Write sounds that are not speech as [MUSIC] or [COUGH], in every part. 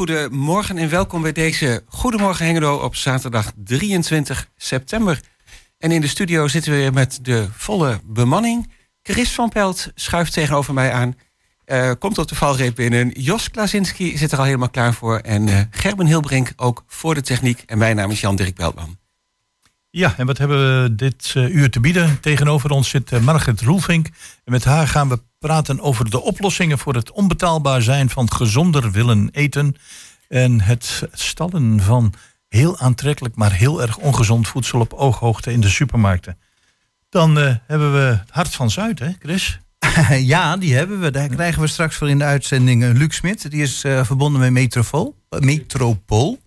heel goede morgen en welkom bij deze Goedemorgen Hengelo op zaterdag 23 september. En in de studio zitten we weer met de volle bemanning. Chris van Pelt schuift tegenover mij aan. Uh, komt op de valreep binnen. Jos Klasinski zit er al helemaal klaar voor. En uh, Gerben Hilbrink ook voor de techniek. En mijn naam is Jan-Dirk Beltman. Ja, en wat hebben we dit uh, uur te bieden? Tegenover ons zit Margret Roelvink. En met haar gaan we praten over de oplossingen voor het onbetaalbaar zijn van gezonder willen eten. En het stallen van heel aantrekkelijk, maar heel erg ongezond voedsel op ooghoogte in de supermarkten. Dan uh, hebben we het Hart van Zuid, hè, Chris? [LAUGHS] ja, die hebben we. Daar krijgen we straks voor in de uitzending uh, Luc Smit. Die is uh, verbonden met Metropool. Metropool.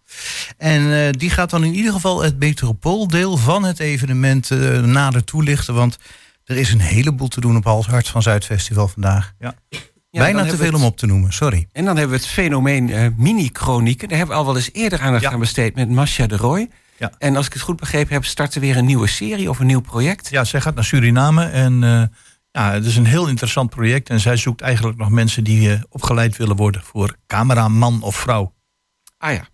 En die gaat dan in ieder geval het Metropooldeel van het evenement nader toelichten. Want er is een heleboel te doen op het Hart van Zuid Festival vandaag. Ja. Bijna te veel om op te noemen, sorry. En dan hebben we het fenomeen uh, mini-chronieken. Daar hebben we al wel eens eerder aandacht ja. aan besteed met Masha de Roy. Ja. En als ik het goed begrepen heb, starten weer een nieuwe serie of een nieuw project. Ja, zij gaat naar Suriname en uh, ja, het is een heel interessant project. En zij zoekt eigenlijk nog mensen die uh, opgeleid willen worden voor cameraman of vrouw. Ah ja.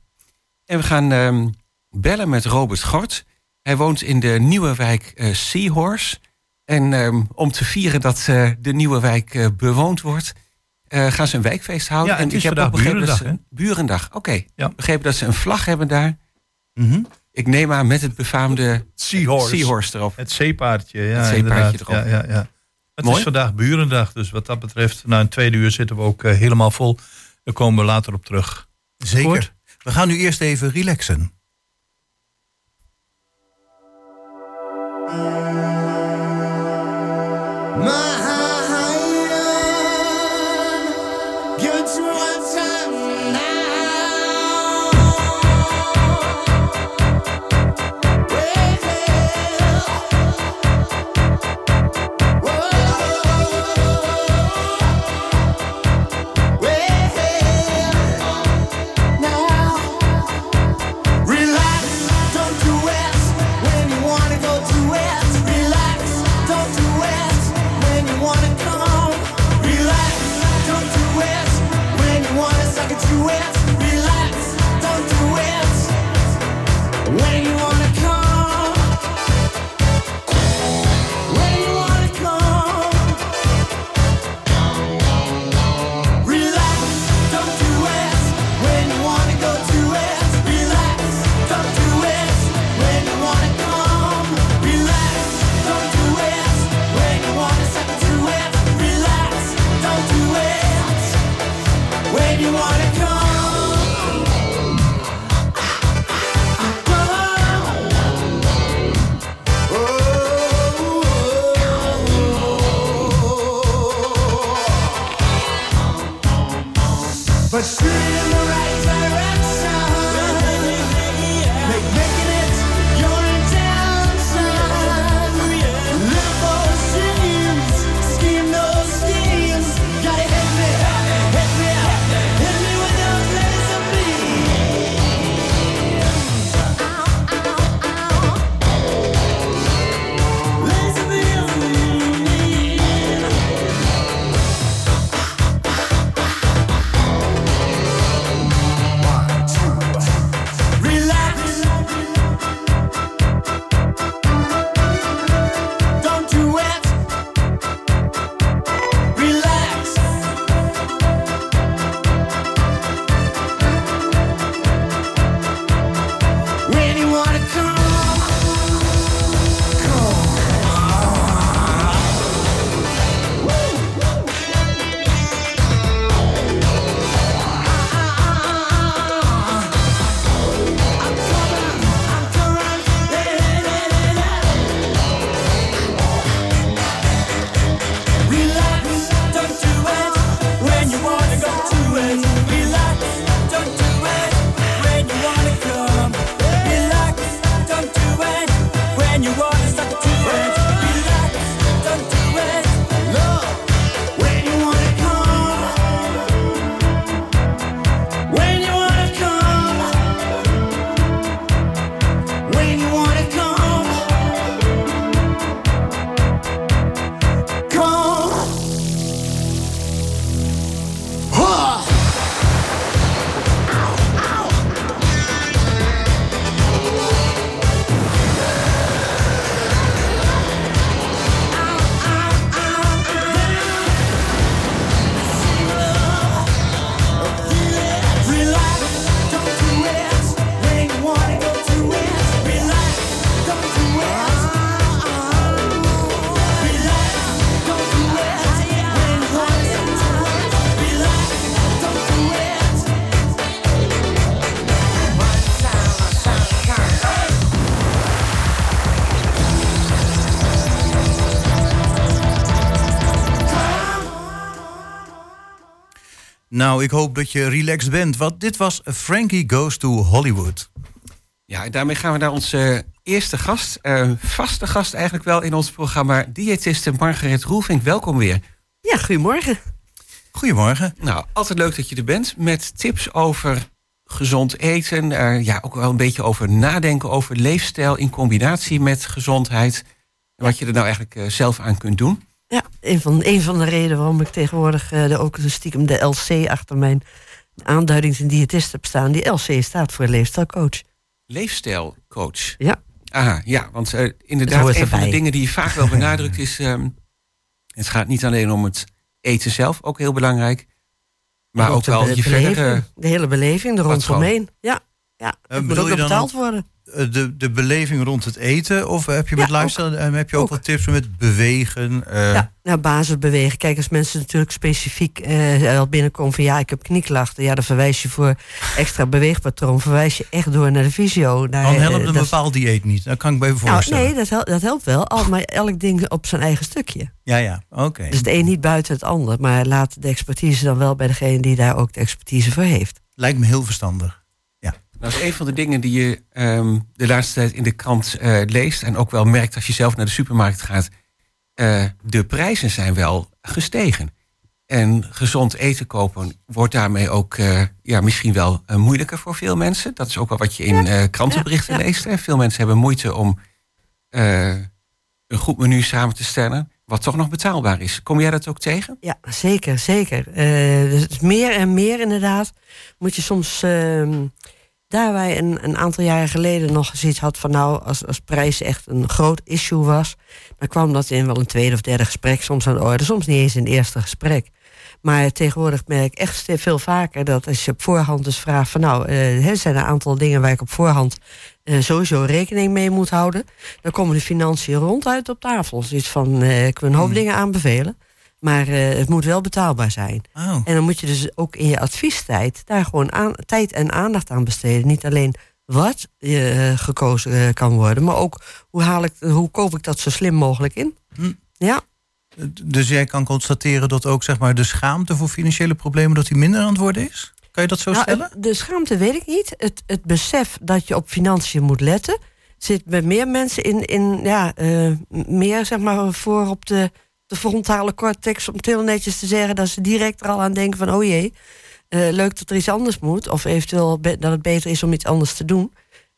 En we gaan um, bellen met Robert Gort. Hij woont in de nieuwe wijk Seahorse. En um, om te vieren dat de nieuwe wijk bewoond wordt uh, gaan ze een wijkfeest houden. Ja, en ik heb ook begrepen dat ze, Burendag, oké. Okay. Ja. Begrepen dat ze een vlag hebben daar. Mm -hmm. Ik neem aan met het befaamde Seahorse, Seahorse erop. Het zeepaardje, ja. Het zeepaardje erop. Ja, ja, ja. Het Mooi. is vandaag Burendag, dus wat dat betreft, na een tweede uur zitten we ook uh, helemaal vol. Daar komen we later op terug. Zeker. We gaan nu eerst even relaxen. My but steering the right direction. Nou, ik hoop dat je relaxed bent, want dit was Frankie Goes to Hollywood. Ja, en daarmee gaan we naar onze eerste gast, uh, vaste gast eigenlijk wel in ons programma, diëtiste Margaret Roelvink. Welkom weer. Ja, goedemorgen. Goedemorgen. Nou, altijd leuk dat je er bent met tips over gezond eten. Uh, ja, ook wel een beetje over nadenken over leefstijl in combinatie met gezondheid. En wat je er nou eigenlijk uh, zelf aan kunt doen. Ja, een van, een van de redenen waarom ik tegenwoordig uh, de, ook stiekem de LC achter mijn aanduidings- en diëtist heb staan. Die LC staat voor leefstijlcoach. Leefstijlcoach? Ja. Ah, ja, want uh, inderdaad, een van de dingen die je vaak wel benadrukt is... Um, het gaat niet alleen om het eten zelf, ook heel belangrijk. Maar ook wel je verdere... De hele beleving er rondomheen. Ja, ja. het moet ook betaald worden. Eh, de, de beleving rond het eten? Of heb je met ja, lifestyle, ook, heb je ook, ook, wat tips met bewegen? Uh... Ja, nou, basisbewegen. Kijk, als mensen natuurlijk specifiek uh, binnenkomen van ja, ik heb knieklachten. Ja, dan verwijs je voor extra beweegpatroon. Verwijs je echt door naar de fysio. Naar, dan helpt een bepaald dieet niet. Dat kan ik bij voorstellen. Nou, nee, dat, helpt, dat helpt wel. Al, maar elk ding op zijn eigen stukje. Ja, ja, oké. Dus het een niet buiten het ander. Maar laat de expertise dan wel bij degene die daar ook de expertise voor heeft. Lijkt me heel verstandig. Nou, dat is een van de dingen die je um, de laatste tijd in de krant uh, leest. En ook wel merkt als je zelf naar de supermarkt gaat. Uh, de prijzen zijn wel gestegen. En gezond eten kopen wordt daarmee ook uh, ja, misschien wel moeilijker voor veel mensen. Dat is ook wel wat je in krantenberichten ja, ja. leest. Hè. Veel mensen hebben moeite om een goed menu samen te stellen. Wat toch nog betaalbaar is. Kom jij dat ook tegen? Ja, zeker, zeker. dus meer en meer inderdaad. Moet je soms ehm, daar wij een, een aantal jaren geleden nog zoiets had van nou, als, als prijs echt een groot issue was, dan kwam dat in wel een tweede of derde gesprek soms aan de orde, soms niet eens in het eerste gesprek. Maar tegenwoordig merk ik echt veel vaker dat als je op voorhand dus vraagt van nou, uh, er zijn een aantal dingen waar ik op voorhand uh, sowieso rekening mee moet houden. Dan komen de financiën ronduit op tafel. Zoiets van, uh, ik wil een hoop hmm. dingen aanbevelen. Maar uh, het moet wel betaalbaar zijn. Oh. En dan moet je dus ook in je adviestijd daar gewoon aan, tijd en aandacht aan besteden. Niet alleen wat uh, gekozen uh, kan worden, maar ook hoe, haal ik, hoe koop ik dat zo slim mogelijk in. Hm. Ja. Dus jij kan constateren dat ook zeg maar, de schaamte voor financiële problemen dat die minder aan het worden is? Kan je dat zo nou, stellen? de schaamte weet ik niet. Het, het besef dat je op financiën moet letten, zit bij meer mensen in, in ja, meer zeg maar voor op de de frontale cortex om het heel netjes te zeggen dat ze direct er al aan denken van oh jee, uh, leuk dat er iets anders moet. Of eventueel dat het beter is om iets anders te doen.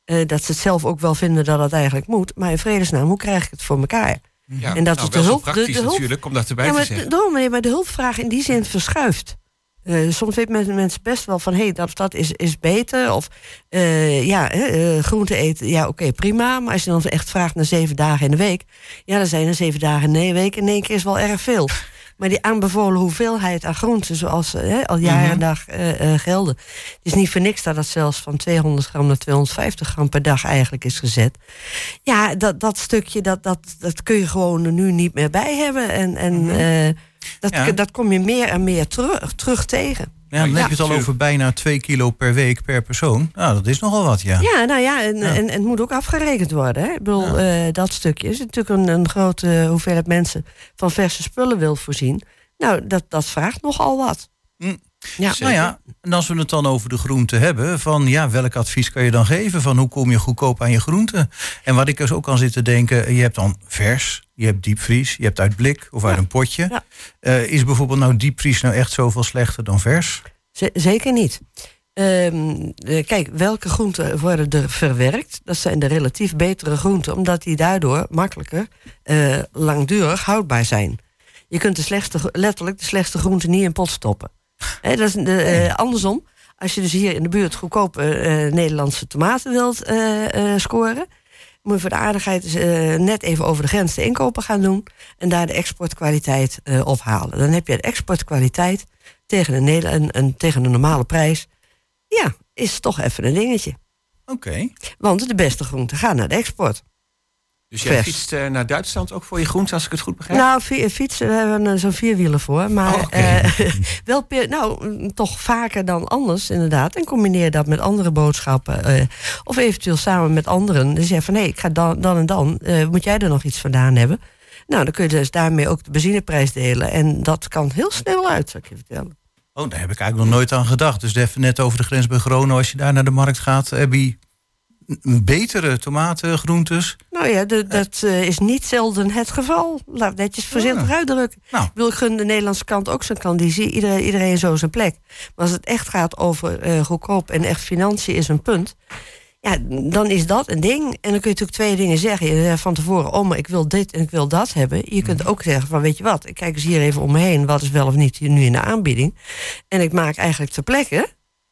Uh, dat ze het zelf ook wel vinden dat het eigenlijk moet. Maar in vredesnaam, hoe krijg ik het voor elkaar? Ja, en dat nou, is de hulp. De, de hulp, natuurlijk, om dat erbij ja, maar, te zeggen. De, maar de hulpvraag in die zin verschuift. Uh, soms weten mensen best wel van hé, hey, dat, dat is, is beter. Of uh, ja, uh, groente eten, ja, oké, okay, prima. Maar als je dan echt vraagt naar zeven dagen in de week, ja, dan zijn er zeven dagen in de week in één keer is wel erg veel. [LAUGHS] Maar die aanbevolen hoeveelheid aan groenten, zoals al jaren en dag gelden. Het is niet voor niks dat dat zelfs van 200 gram naar 250 gram per dag eigenlijk is gezet. Ja, dat, dat stukje, dat, dat, dat kun je gewoon nu niet meer bij hebben. En, en -hmm. Dat, ja. dat kom je meer en meer terug, terug tegen. Ja, dan heb je het al over bijna 2 kilo per week per persoon. Nou, dat is nogal wat, ja. Ja, nou ja, en, en, en het moet ook afgerekend worden. Hè? Ik bedoel, uh, dat stukje is natuurlijk een, een grote hoeveelheid mensen van verse spullen wil voorzien. Nou, dat, dat vraagt nogal wat. Mm. Ja. Nou ja, en als we het dan over de groenten hebben, van ja, welk advies kan je dan geven? Van hoe kom je goedkoop aan je groenten? En wat ik dus ook kan zitten denken, je hebt dan vers, je hebt diepvries, je hebt uit blik of uit ja. een potje. Ja. Uh, is bijvoorbeeld nou diepvries nou echt zoveel slechter dan vers? Z zeker niet. Um, kijk, welke groenten worden er verwerkt? Dat zijn de relatief betere groenten, omdat die daardoor makkelijker uh, langdurig houdbaar zijn. Je kunt de slechtste, letterlijk de slechtste groenten niet in pot stoppen. He, dat is de, uh, andersom. Als je dus hier in de buurt goedkope uh, Nederlandse tomaten wilt scoren, moet je voor de aardigheid net even over de grens de inkopen gaan doen en daar de exportkwaliteit ophalen. Dan heb je de exportkwaliteit tegen een, een, een, tegen een normale prijs. Ja, is toch even een dingetje. Oké. Okay. Want de beste groenten gaan naar de export. Dus jij fietst uh, naar Duitsland ook voor je groenten, als ik het goed begrijp? Nou, fietsen, daar hebben we zo'n vierwieler voor. Maar oh, okay. uh, [LAUGHS] wel nou, mm, toch vaker dan anders, inderdaad. En combineer dat met andere boodschappen. Uh, of eventueel samen met anderen. Dus zeg van, hé, hey, ik ga dan, dan en dan. moet jij er nog iets vandaan hebben? Nou, dan kun je dus daarmee ook de benzineprijs delen. En dat kan heel snel uit, zou ik je vertellen. Oh, daar heb ik eigenlijk nog nooit aan gedacht. Dus even net over de grens bij Groningen. Als je daar naar de markt gaat, heb je n- betere tomaten, groentes. Nou ja, de- dat eh, is niet zelden het geval. Laat netjes voorzichtig Ja. uitdrukken. Nou. Ik bedoel, ik gun de Nederlandse kant ook zijn conditie. Iedereen, iedereen zo zijn plek. Maar als het echt gaat over eh, goedkoop en echt financiën is een punt. Ja, dan is dat een ding. En dan kun je natuurlijk twee dingen zeggen. Je zegt van tevoren, oh, maar ik wil dit en ik wil dat hebben. Je kunt ook zeggen van, weet je wat, ik kijk eens hier even om me heen. Wat is wel of niet nu in de aanbieding. En ik maak eigenlijk ter plekke,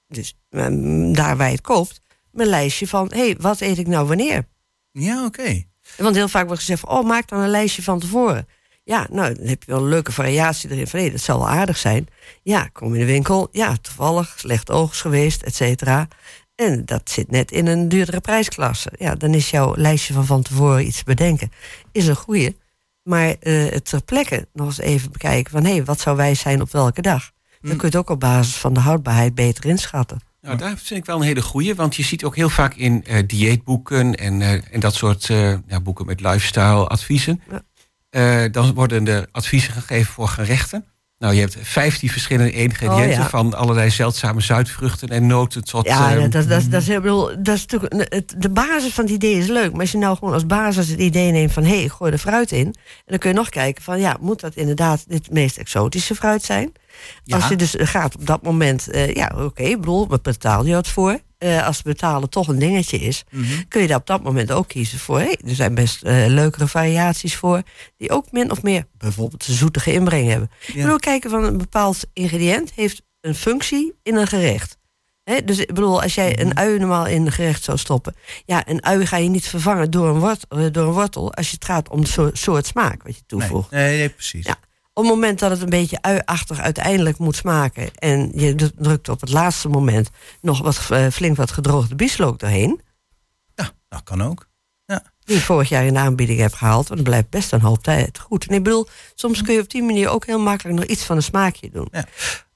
dus ehm, daar waar je het koopt, mijn lijstje van, hé, hey, wat eet ik nou wanneer? Ja, oké. Want heel vaak wordt gezegd van, oh, maak dan een lijstje van tevoren. Ja, nou, dan heb je wel een leuke variatie erin van, hé, dat zal wel aardig zijn. Ja, kom in de winkel, ja, toevallig, slecht oogst geweest, et cetera. En dat zit net in een duurdere prijsklasse. Ja, dan is jouw lijstje van van tevoren iets bedenken. Is een goeie. Maar eh, het ter plekke nog eens even bekijken van, hé, wat zou wijs zijn op welke dag? Dan kun je het ook op basis van de houdbaarheid beter inschatten. Nou, daar vind ik wel een hele goeie, want je ziet ook heel vaak in eh, dieetboeken en, eh, en dat soort eh, ja, boeken met lifestyle adviezen. Ja. Dan worden er adviezen gegeven voor gerechten. Nou, je hebt 15 verschillende ingrediënten Oh, ja. van allerlei zeldzame zuidvruchten en noten tot. Ja, ehm, dat, dat, dat, is, bedoel, dat is natuurlijk het, de basis van het idee is leuk. Maar als je nou gewoon als basis het idee neemt van hé, hey, ik gooi er fruit in. En dan kun je nog kijken van ja, moet dat inderdaad dit meest exotische fruit zijn? Ja. Als je dus gaat op dat moment, eh, ja, oké, ik bedoel, we betaal je wat voor. Eh, als betalen toch een dingetje is, Mhm. kun je daar op dat moment ook kiezen voor. Hey, er zijn best eh, leukere variaties voor, die ook min of meer bijvoorbeeld een zoetige inbreng hebben. Ik Ja. bedoel, kijken van een bepaald ingrediënt heeft een functie in een gerecht. Dus ik bedoel, als jij Mhm. een ui normaal in een gerecht zou stoppen. Ja, een ui ga je niet vervangen door een, wort, door een wortel. als je het gaat om de soort, smaak wat je Nee, toevoegt. nee, nee, precies. Ja. Op het moment dat het een beetje uiachtig uiteindelijk moet smaken. en je drukt op het laatste moment nog wat, eh, flink wat gedroogde bieslook doorheen. Ja, dat kan ook. die ik vorig jaar in de aanbieding heb gehaald. Want dan blijft best een hoop tijd goed. En ik bedoel, soms kun je op die manier ook heel makkelijk nog iets van een smaakje doen.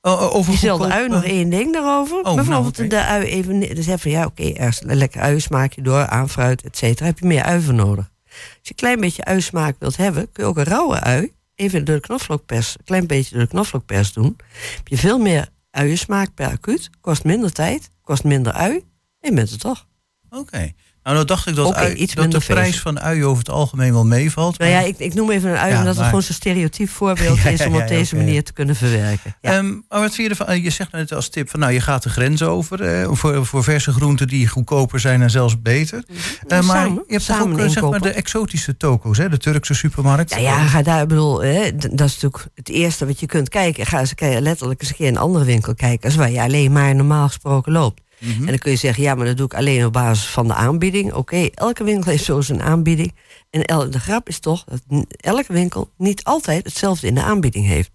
Oh, oh, over Diezelfde ui, nog eh, één ding daarover. nou, Bijvoorbeeld de ui even... Dus even, ja, oké, ergens een lekker uiensmaakje door, aan fruit, et cetera. Heb je meer ui voor nodig. Als je een klein beetje uiensmaak wilt hebben... kun je ook een rauwe ui even door de knoflookpers... een klein beetje door de knoflookpers doen. Heb je veel meer uiensmaak per acuut. Kost minder tijd, kost minder ui. En je bent er toch. Oké. Nou, nou dacht ik dat, ui- iets dat de prijs van ui over het algemeen wel meevalt. Nou ja, maar- ik, ik noem even een ui... Ja, omdat het maar- gewoon zo'n stereotyp [LAUGHS] voorbeeld Ja, is... om ja, op deze manier te kunnen verwerken. Ehm, maar wat vind je ervan? Je zegt net als tip van nou, je gaat de grens over eh, voor, voor verse groenten die goedkoper zijn en zelfs beter. Eh, maar samen, je hebt toch ook eh, zeg maar, de exotische toko's, hè? de Turkse supermarkt. Ja, ja, ga daar, ik bedoel, hè, dat is natuurlijk het eerste wat je kunt kijken. Ga eens letterlijk eens een keer in een andere winkel kijken. Als waar je alleen maar normaal gesproken loopt. En dan kun je zeggen, ja, maar dat doe ik alleen op basis van de aanbieding. Oké, elke winkel heeft zo zijn aanbieding. En el- de grap is toch dat elke winkel niet altijd hetzelfde in de aanbieding heeft.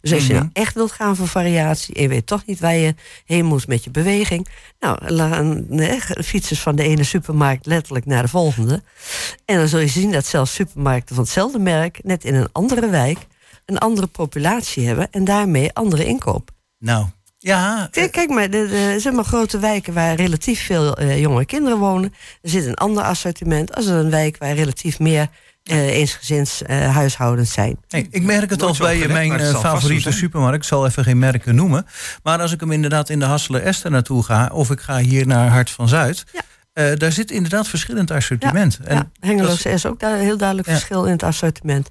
Dus als je Mhm. nou echt wilt gaan voor variatie en je weet toch niet waar je heen moet met je beweging. Nou, la- nee, fietsers van de ene supermarkt letterlijk naar de volgende. En dan zul je zien dat zelfs supermarkten van hetzelfde merk, net in een andere wijk, een andere populatie hebben en daarmee andere inkoop. Nou, ja. Kijk, kijk maar, de, de, zeg maar grote wijken waar relatief veel eh, jonge kinderen wonen, er zit een ander assortiment als een wijk waar relatief meer eh eensgezins eh, huishoudens zijn. Hey, ik merk het Nooit al zo bij mijn eh, favoriete zijn. supermarkt. Ik zal even geen merken noemen. Maar als ik hem inderdaad in de Hasseler Esther naartoe ga... of ik ga hier naar Hart van Zuid... Ja. eh, daar zit inderdaad verschillend assortiment. En ja, Hengeloze dat is ook daar een heel duidelijk Ja. verschil in het assortiment.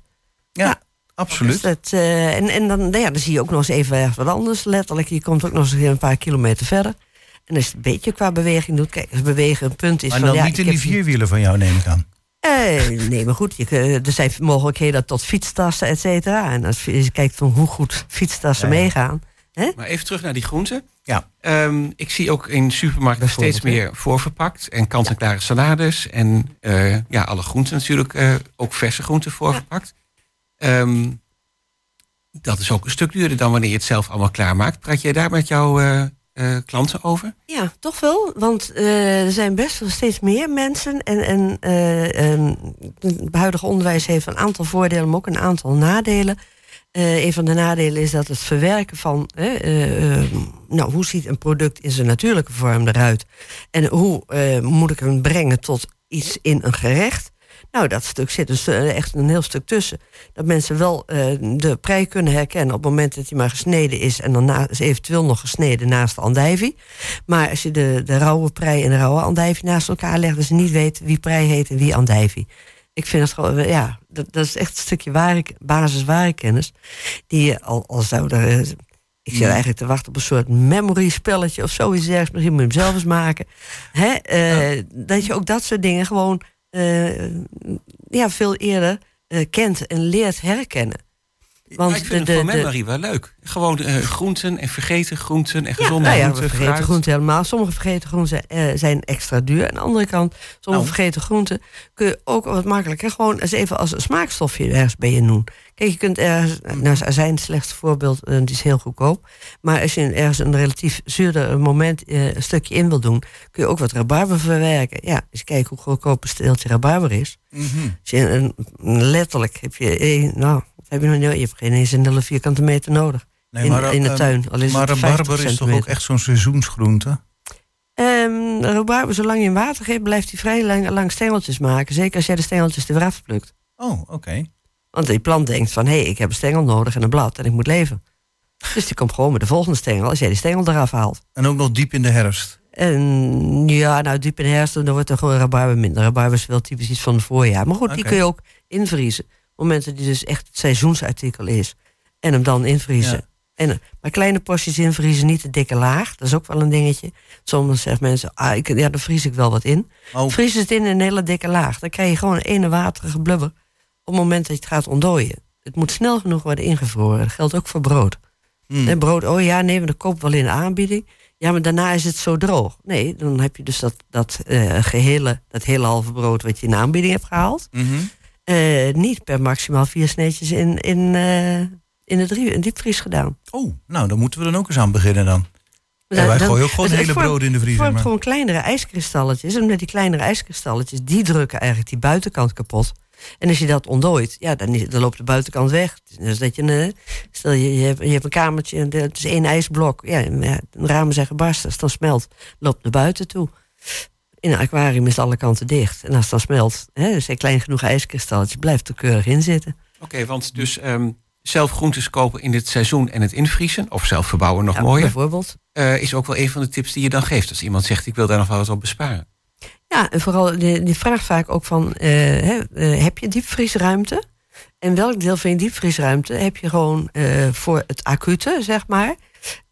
ja, ja. Absoluut. Dus dat, eh, en en dan, nou ja, dan zie je ook nog eens even wat anders. Letterlijk, je komt ook nog eens een paar kilometer verder. En als je het een beetje qua beweging doet, kijk, als bewegen een punt is Maar van dan ja, niet in die vierwielen van jou, neem ik aan. Eh, nee, maar goed, je, er zijn mogelijkheden tot fietstassen, et cetera. En als je kijkt van hoe goed fietstassen Ja, ja. meegaan. Maar even terug naar die groenten. Ja. Ehm, ik zie ook in supermarkten steeds meer voorverpakt. En kant-en-klare salades. En eh, ja, alle groenten natuurlijk. eh, ook verse groenten voorverpakt. Ehm, dat is ook een stuk duurder dan wanneer je het zelf allemaal klaarmaakt. Praat jij daar met jouw eh, eh, klanten over? Ja, toch wel. Want eh, er zijn best wel steeds meer mensen. En, en eh, ehm, het huidige onderwijs heeft een aantal voordelen, maar ook een aantal nadelen. Een van de nadelen is dat het verwerken van... eh, eh, nou, hoe ziet een product in zijn natuurlijke vorm eruit? En hoe moet ik hem brengen tot iets in een gerecht? Nou, dat stuk zit dus eh, echt een heel stuk tussen. Dat mensen wel eh, de prei kunnen herkennen op het moment dat hij maar gesneden is. En dan is eventueel nog gesneden naast de andijvie. Maar als je de, de rauwe prei en de rauwe andijvie naast elkaar legt, dat ze niet weten wie prei heet en wie andijvie. Ik vind het gewoon, ja, dat, dat is echt een stukje ware, basis kennis. Die je al, al zou er ik zit eigenlijk te wachten op een soort memory spelletje of zoiets ergens. Misschien moet je hem zelf eens maken. Hè? Uh, Dat je ook dat soort dingen gewoon ja, veel eerder uh, kent en leert herkennen. Want ik vind de, het voor memory wel leuk. Gewoon uh, groenten en vergeten groenten en gezonde ja, nou ja, vergeten groenten helemaal. Sommige vergeten groenten uh, zijn extra duur. Aan de andere kant, sommige nou. vergeten groenten kun je ook wat makkelijker gewoon eens even als een smaakstofje ergens bij je doen. Kijk, je kunt ergens, nou, zijn het slechtste voorbeeld, uh, die is heel goedkoop. Maar als je ergens een relatief zuurder moment een stukje in wil doen, kun je ook wat rabarber verwerken. Ja, eens kijken hoe goedkoop een steeltje rabarber is. Mm -hmm. je een, letterlijk heb je, nou, heb je nog niet, je hebt geen eens een hele vierkante meter nodig. Nee, in, maar, in de ehm, tuin. Al is maar rabarber is toch ook echt zo'n seizoensgroente? Um, rabarber, zolang je in water geeft, blijft hij vrij lang, lang stengeltjes maken. Zeker als jij de stengeltjes eraf plukt. Oh, oké. Want die plant denkt van, hé, hey, ik heb een stengel nodig en een blad en ik moet leven. Dus die komt gewoon met de volgende stengel als jij die stengel eraf haalt. En ook nog diep in de herfst? En ja, nou diep in de herfst, dan wordt er gewoon rabarber minder. Rabarber is wel typisch iets van het voorjaar. Maar goed, die kun je ook invriezen momenten die dus echt het seizoensartikel is. En hem dan invriezen. En, maar kleine porties invriezen, niet de dikke laag. Dat is ook wel een dingetje. Soms zeggen mensen, ah, ik, ja, dan vries ik wel wat in. Oh. Vries het in een hele dikke laag. Dan krijg je gewoon een ene waterige blubber. Op het moment dat je het gaat ontdooien. Het moet snel genoeg worden ingevroren. Dat geldt ook voor brood. Hmm. En brood, oh ja, nee, maar dat koopt wel in de aanbieding. Ja, maar daarna is het zo droog. Nee, dan heb je dus dat, dat uh, gehele, dat hele halve brood wat je in de aanbieding hebt gehaald. Mm uh, niet per maximaal vier sneetjes in, in, uh, in de diepvries gedaan. Oh, nou, dan moeten we dan ook eens aan beginnen dan. Ja, wij gooien ook gewoon hele brood in de vriezer. Het maar. gewoon kleinere ijskristalletjes. En met die kleinere ijskristalletjes, die drukken eigenlijk die buitenkant kapot. En als je dat ontdooit, ja, dan, dan loopt de buitenkant weg. Dus dat je, stel je, je, hebt, je hebt een kamertje, en het is één ijsblok. Ja, de ramen zijn gebarsten, als het dan smelt, loopt naar buiten toe in een aquarium is alle kanten dicht. En als het dan smelt, hè, dus een klein genoeg ijskristalletjes, blijft er keurig in zitten. Oké, want dus um, zelf groentes kopen in dit seizoen en het invriezen, of zelf verbouwen nog ja, mooier. Bijvoorbeeld. Uh, is ook wel een van de tips die je dan geeft. Als iemand zegt, ik wil daar nog wel wat op besparen. Ja, en vooral die, die vraagt vaak ook van, uh, hè, uh, heb je diepvriesruimte? En welk deel van je diepvriesruimte heb je gewoon voor het acute, zeg maar?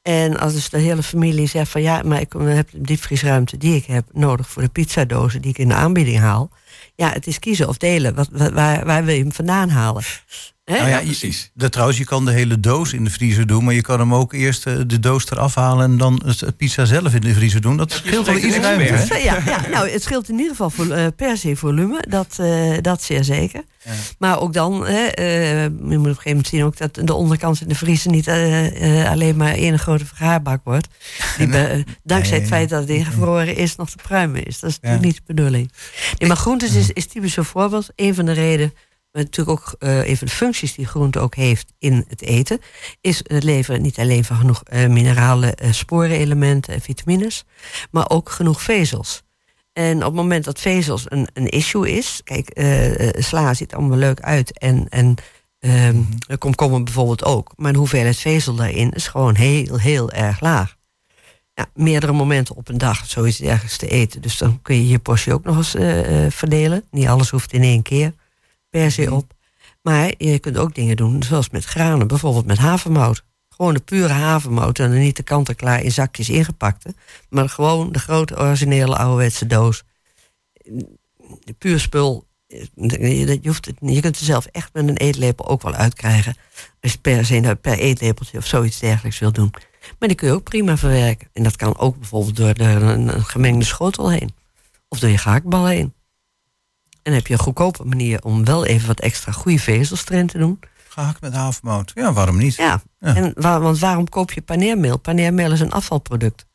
En als dus de hele familie zegt van ja, maar ik heb de diepvriesruimte die ik heb nodig voor de pizzadozen die ik in de aanbieding haal. Ja, het is kiezen of delen. Wat, waar, waar wil je hem vandaan halen? Nou ja, precies. Dat, trouwens, je kan de hele doos in de vriezer doen, maar je kan hem ook eerst eh, de doos eraf halen en dan het pizza zelf in de vriezer doen. Dat scheelt wel iets ruimte. Ja, ja, nou, het scheelt in ieder geval uh, per se volume, dat, uh, dat zeer zeker. Ja. Maar ook dan, hè, je moet op een gegeven moment zien ook dat de onderkant in de vriezer niet alleen maar één grote vergaarbak wordt. Die [LAUGHS] dankzij het feit dat het ingevroren is, nog te pruimen is. Dat is natuurlijk niet de bedoeling. Nee, maar groentes is, is typisch een voorbeeld. Een van de redenen maar natuurlijk ook uh, een van de functies die groente ook heeft in het eten, is het leveren niet alleen van genoeg uh, mineralen, uh, sporenelementen en vitamines, maar ook genoeg vezels. En op het moment dat vezels een, een issue is, kijk, sla ziet allemaal leuk uit en, en um, komkommer bijvoorbeeld ook, maar de hoeveelheid vezel daarin is gewoon heel, heel erg laag. Ja, meerdere momenten op een dag zoiets ergens te eten. Dus dan kun je je portie ook nog eens verdelen. Niet alles hoeft in één keer per se mhm. op. Maar je kunt ook dingen doen, zoals met granen, bijvoorbeeld met havermout. Gewoon de pure havermout en dan niet de kant-en-klaar in zakjes ingepakte. Maar gewoon de grote originele ouderwetse doos. De puur spul, je, hoeft het, je kunt er zelf echt met een eetlepel ook wel uitkrijgen. Als je per se per eetlepeltje of zoiets dergelijks wil doen. Maar die kun je ook prima verwerken. En dat kan ook bijvoorbeeld door een gemengde schotel heen. Of door je gehaktbal heen. En heb je een goedkope manier om wel even wat extra goede vezels erin te doen. Gehakt met havermout. Ja, waarom niet? Ja, En waar, want waarom koop je paneermeel? Paneermeel is een afvalproduct.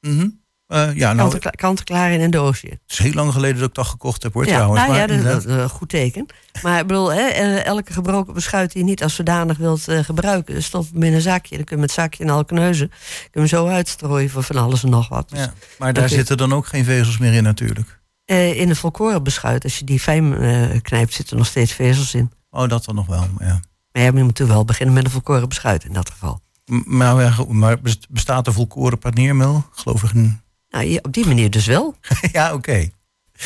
Mm uh, ja, nou, kant, klaar in een doosje. Het is heel lang geleden dat ik dat gekocht heb, hoor, ja, trouwens. Nou, maar, ja, dat, is een goed teken. Maar ik bedoel, hè, eh, elke gebroken beschuit die je niet als zodanig wilt uh, gebruiken, stop hem in een zakje. Dan kun je met zakje en alkneuzen kun je hem zo uitstrooien voor van alles en nog wat. Dus ja, maar daar zitten dan ook geen vezels meer in natuurlijk. Eh, in een volkoren beschuit, als je die fijn eh, knijpt, zitten er nog steeds vezels in. Oh, dat dan nog wel, ja. Maar ja, je moet wel beginnen met een volkoren beschuit in dat geval. M- Maar, ja, maar best- bestaat er volkoren paneermeel? Geloof ik. niet. Nou, op die manier dus wel. [LAUGHS] ja, oké.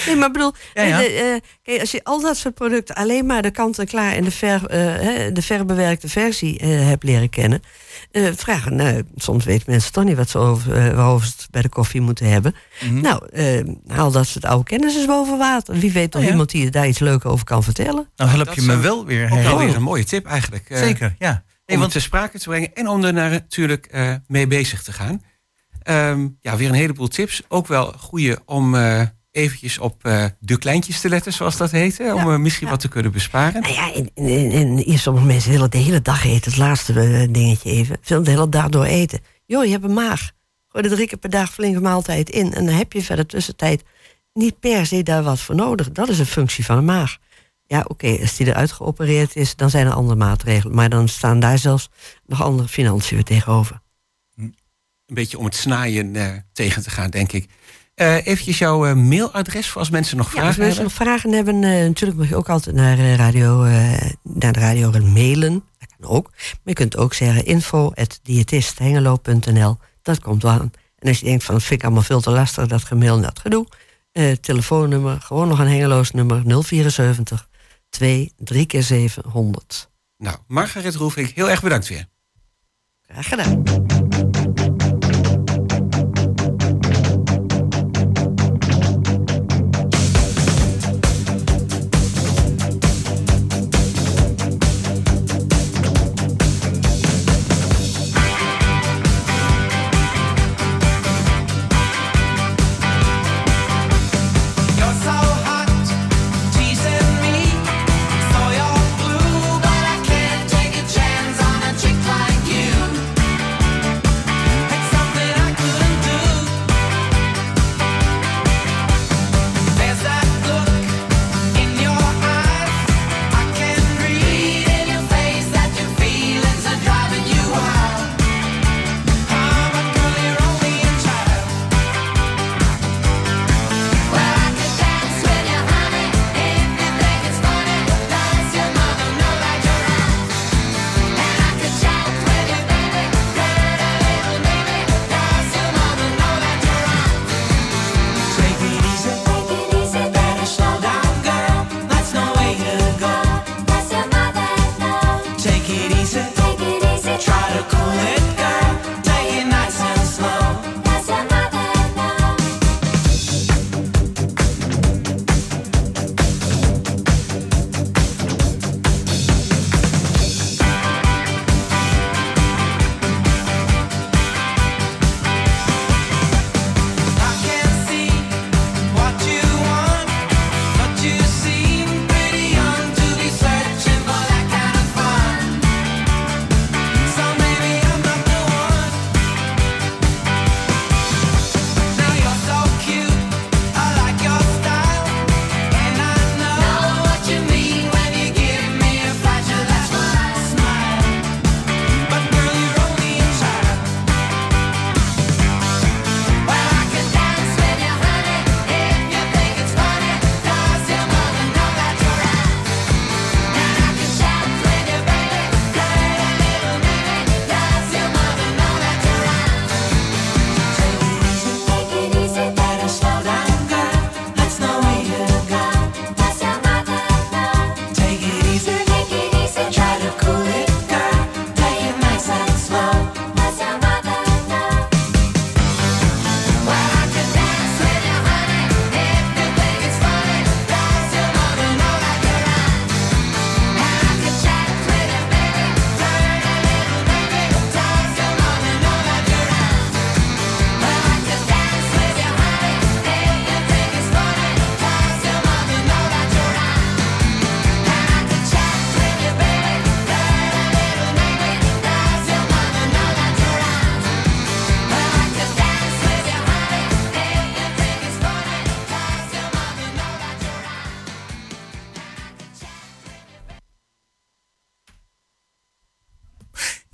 Nee, maar ik bedoel, Ja, ja. eh, de, eh, kijk, als je al dat soort producten alleen maar de kant-en-klaar en de, ver, eh, hè, de verbewerkte versie hebt leren kennen, eh, vragen, nou, soms weten mensen toch niet wat ze over, waarover ze het bij de koffie moeten hebben. Mhm. Nou, eh, haal dat soort oude kennis eens boven water. Wie weet nog Oh, ja. iemand die je daar iets leuks over kan vertellen. Nou help dat je me wel weer Ook herinneren. weer een mooie tip eigenlijk. Zeker, ja. Nee, om want, het ter sprake te brengen en om er naar- natuurlijk eh, mee bezig te gaan. Ehm, ja, weer een heleboel tips. Ook wel goede om eh, eventjes op eh, de kleintjes te letten, zoals dat heet. Hè, om Ja, eh, misschien ja. wat te kunnen besparen. Nou ja, en, en, en hier sommige mensen willen de hele dag eten. Het laatste eh, dingetje even. Veel de hele dag door eten. Joh, je hebt een maag. Gooi er drie keer per dag flinke maaltijd in. En dan heb je verder tussentijd niet per se daar wat voor nodig. Dat is een functie van de maag. Ja, oké, als die eruit geopereerd is, dan zijn er andere maatregelen. Maar dan staan daar zelfs nog andere financiën weer tegenover. Een beetje om het snaaien tegen te gaan, denk ik. Eh eventjes jouw eh, mailadres voor als mensen nog Ja, als vragen mensen hebben. nog vragen hebben, eh, natuurlijk mag je ook altijd naar, radio, naar de radio mailen. Dat kan ook. Maar je kunt ook zeggen info.diëtisthengelo.nl. Dat komt wel aan. En als je denkt van, dat vind ik allemaal veel te lastig, dat gemail en dat gedoe. telefoonnummer, gewoon nog een hengeloos nummer, 074 2 3 keer 700. Nou, Margaret Roefink, heel erg bedankt weer. Graag gedaan.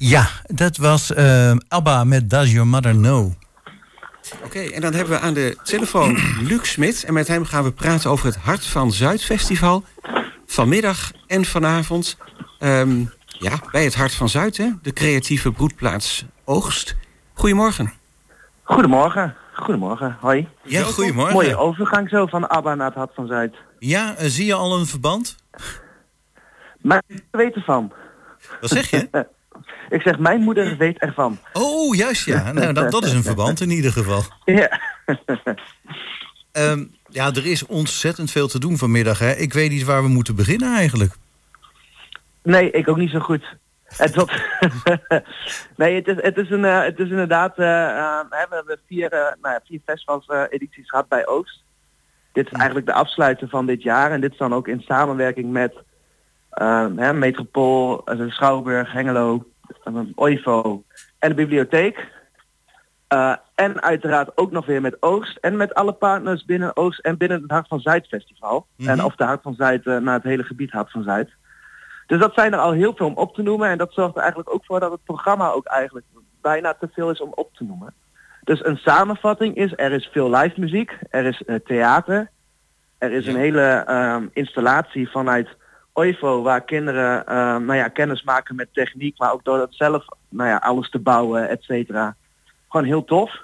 Ja, dat was eh, Abba met Does Your Mother Know. Oké, en dan hebben we aan de telefoon [CLEARS THROAT] Luc Smit. En met hem gaan we praten over het Hart van Zuid Festival. Vanmiddag en vanavond. Ehm, ja, bij het Hart van Zuid, hè? de creatieve broedplaats Oogst. Goedemorgen. Goedemorgen. Goedemorgen. Hoi. Ja, goedemorgen. Mooie overgang zo van ABBA naar het Hart van Zuid. Ja, eh, zie je al een verband? Mijn moeder weet ervan. Wat zeg je? [LAUGHS] Ik zeg, mijn moeder weet ervan. Oh, juist ja. [LAUGHS] Nou, dat, dat is een verband in ieder geval. Ja. [LAUGHS] Ehm, ja, er is ontzettend veel te doen vanmiddag. Hè. Ik weet niet waar we moeten beginnen eigenlijk. Nee, ik ook niet zo goed. Het tot... [LAUGHS] nee, het is, het is, een, eh, het is inderdaad... eh, eh, we hebben vier, nou vier festivals eh, edities gehad bij Oost. Dit is eigenlijk de afsluiter van dit jaar. En dit is dan ook in samenwerking met hè, Metropool, Schouwburg, Hengelo, OIVO en de bibliotheek. Eh, en uiteraard ook nog weer met Oogst en met alle partners binnen Oogst en binnen het Hart van Zuid festival. Mhm. En of de Hart van Zuid eh, naar het hele gebied Hart van Zuid. Dus dat zijn er al heel veel om op te noemen. En dat zorgt er eigenlijk ook voor dat het programma ook eigenlijk bijna te veel is om op te noemen. Dus een samenvatting is, er is veel live muziek, er is eh, theater, er is Ja. een hele ehm, installatie vanuit OIVO waar kinderen ehm, nou ja, kennis maken met techniek, maar ook door het zelf nou ja, alles te bouwen, et cetera. Gewoon heel tof.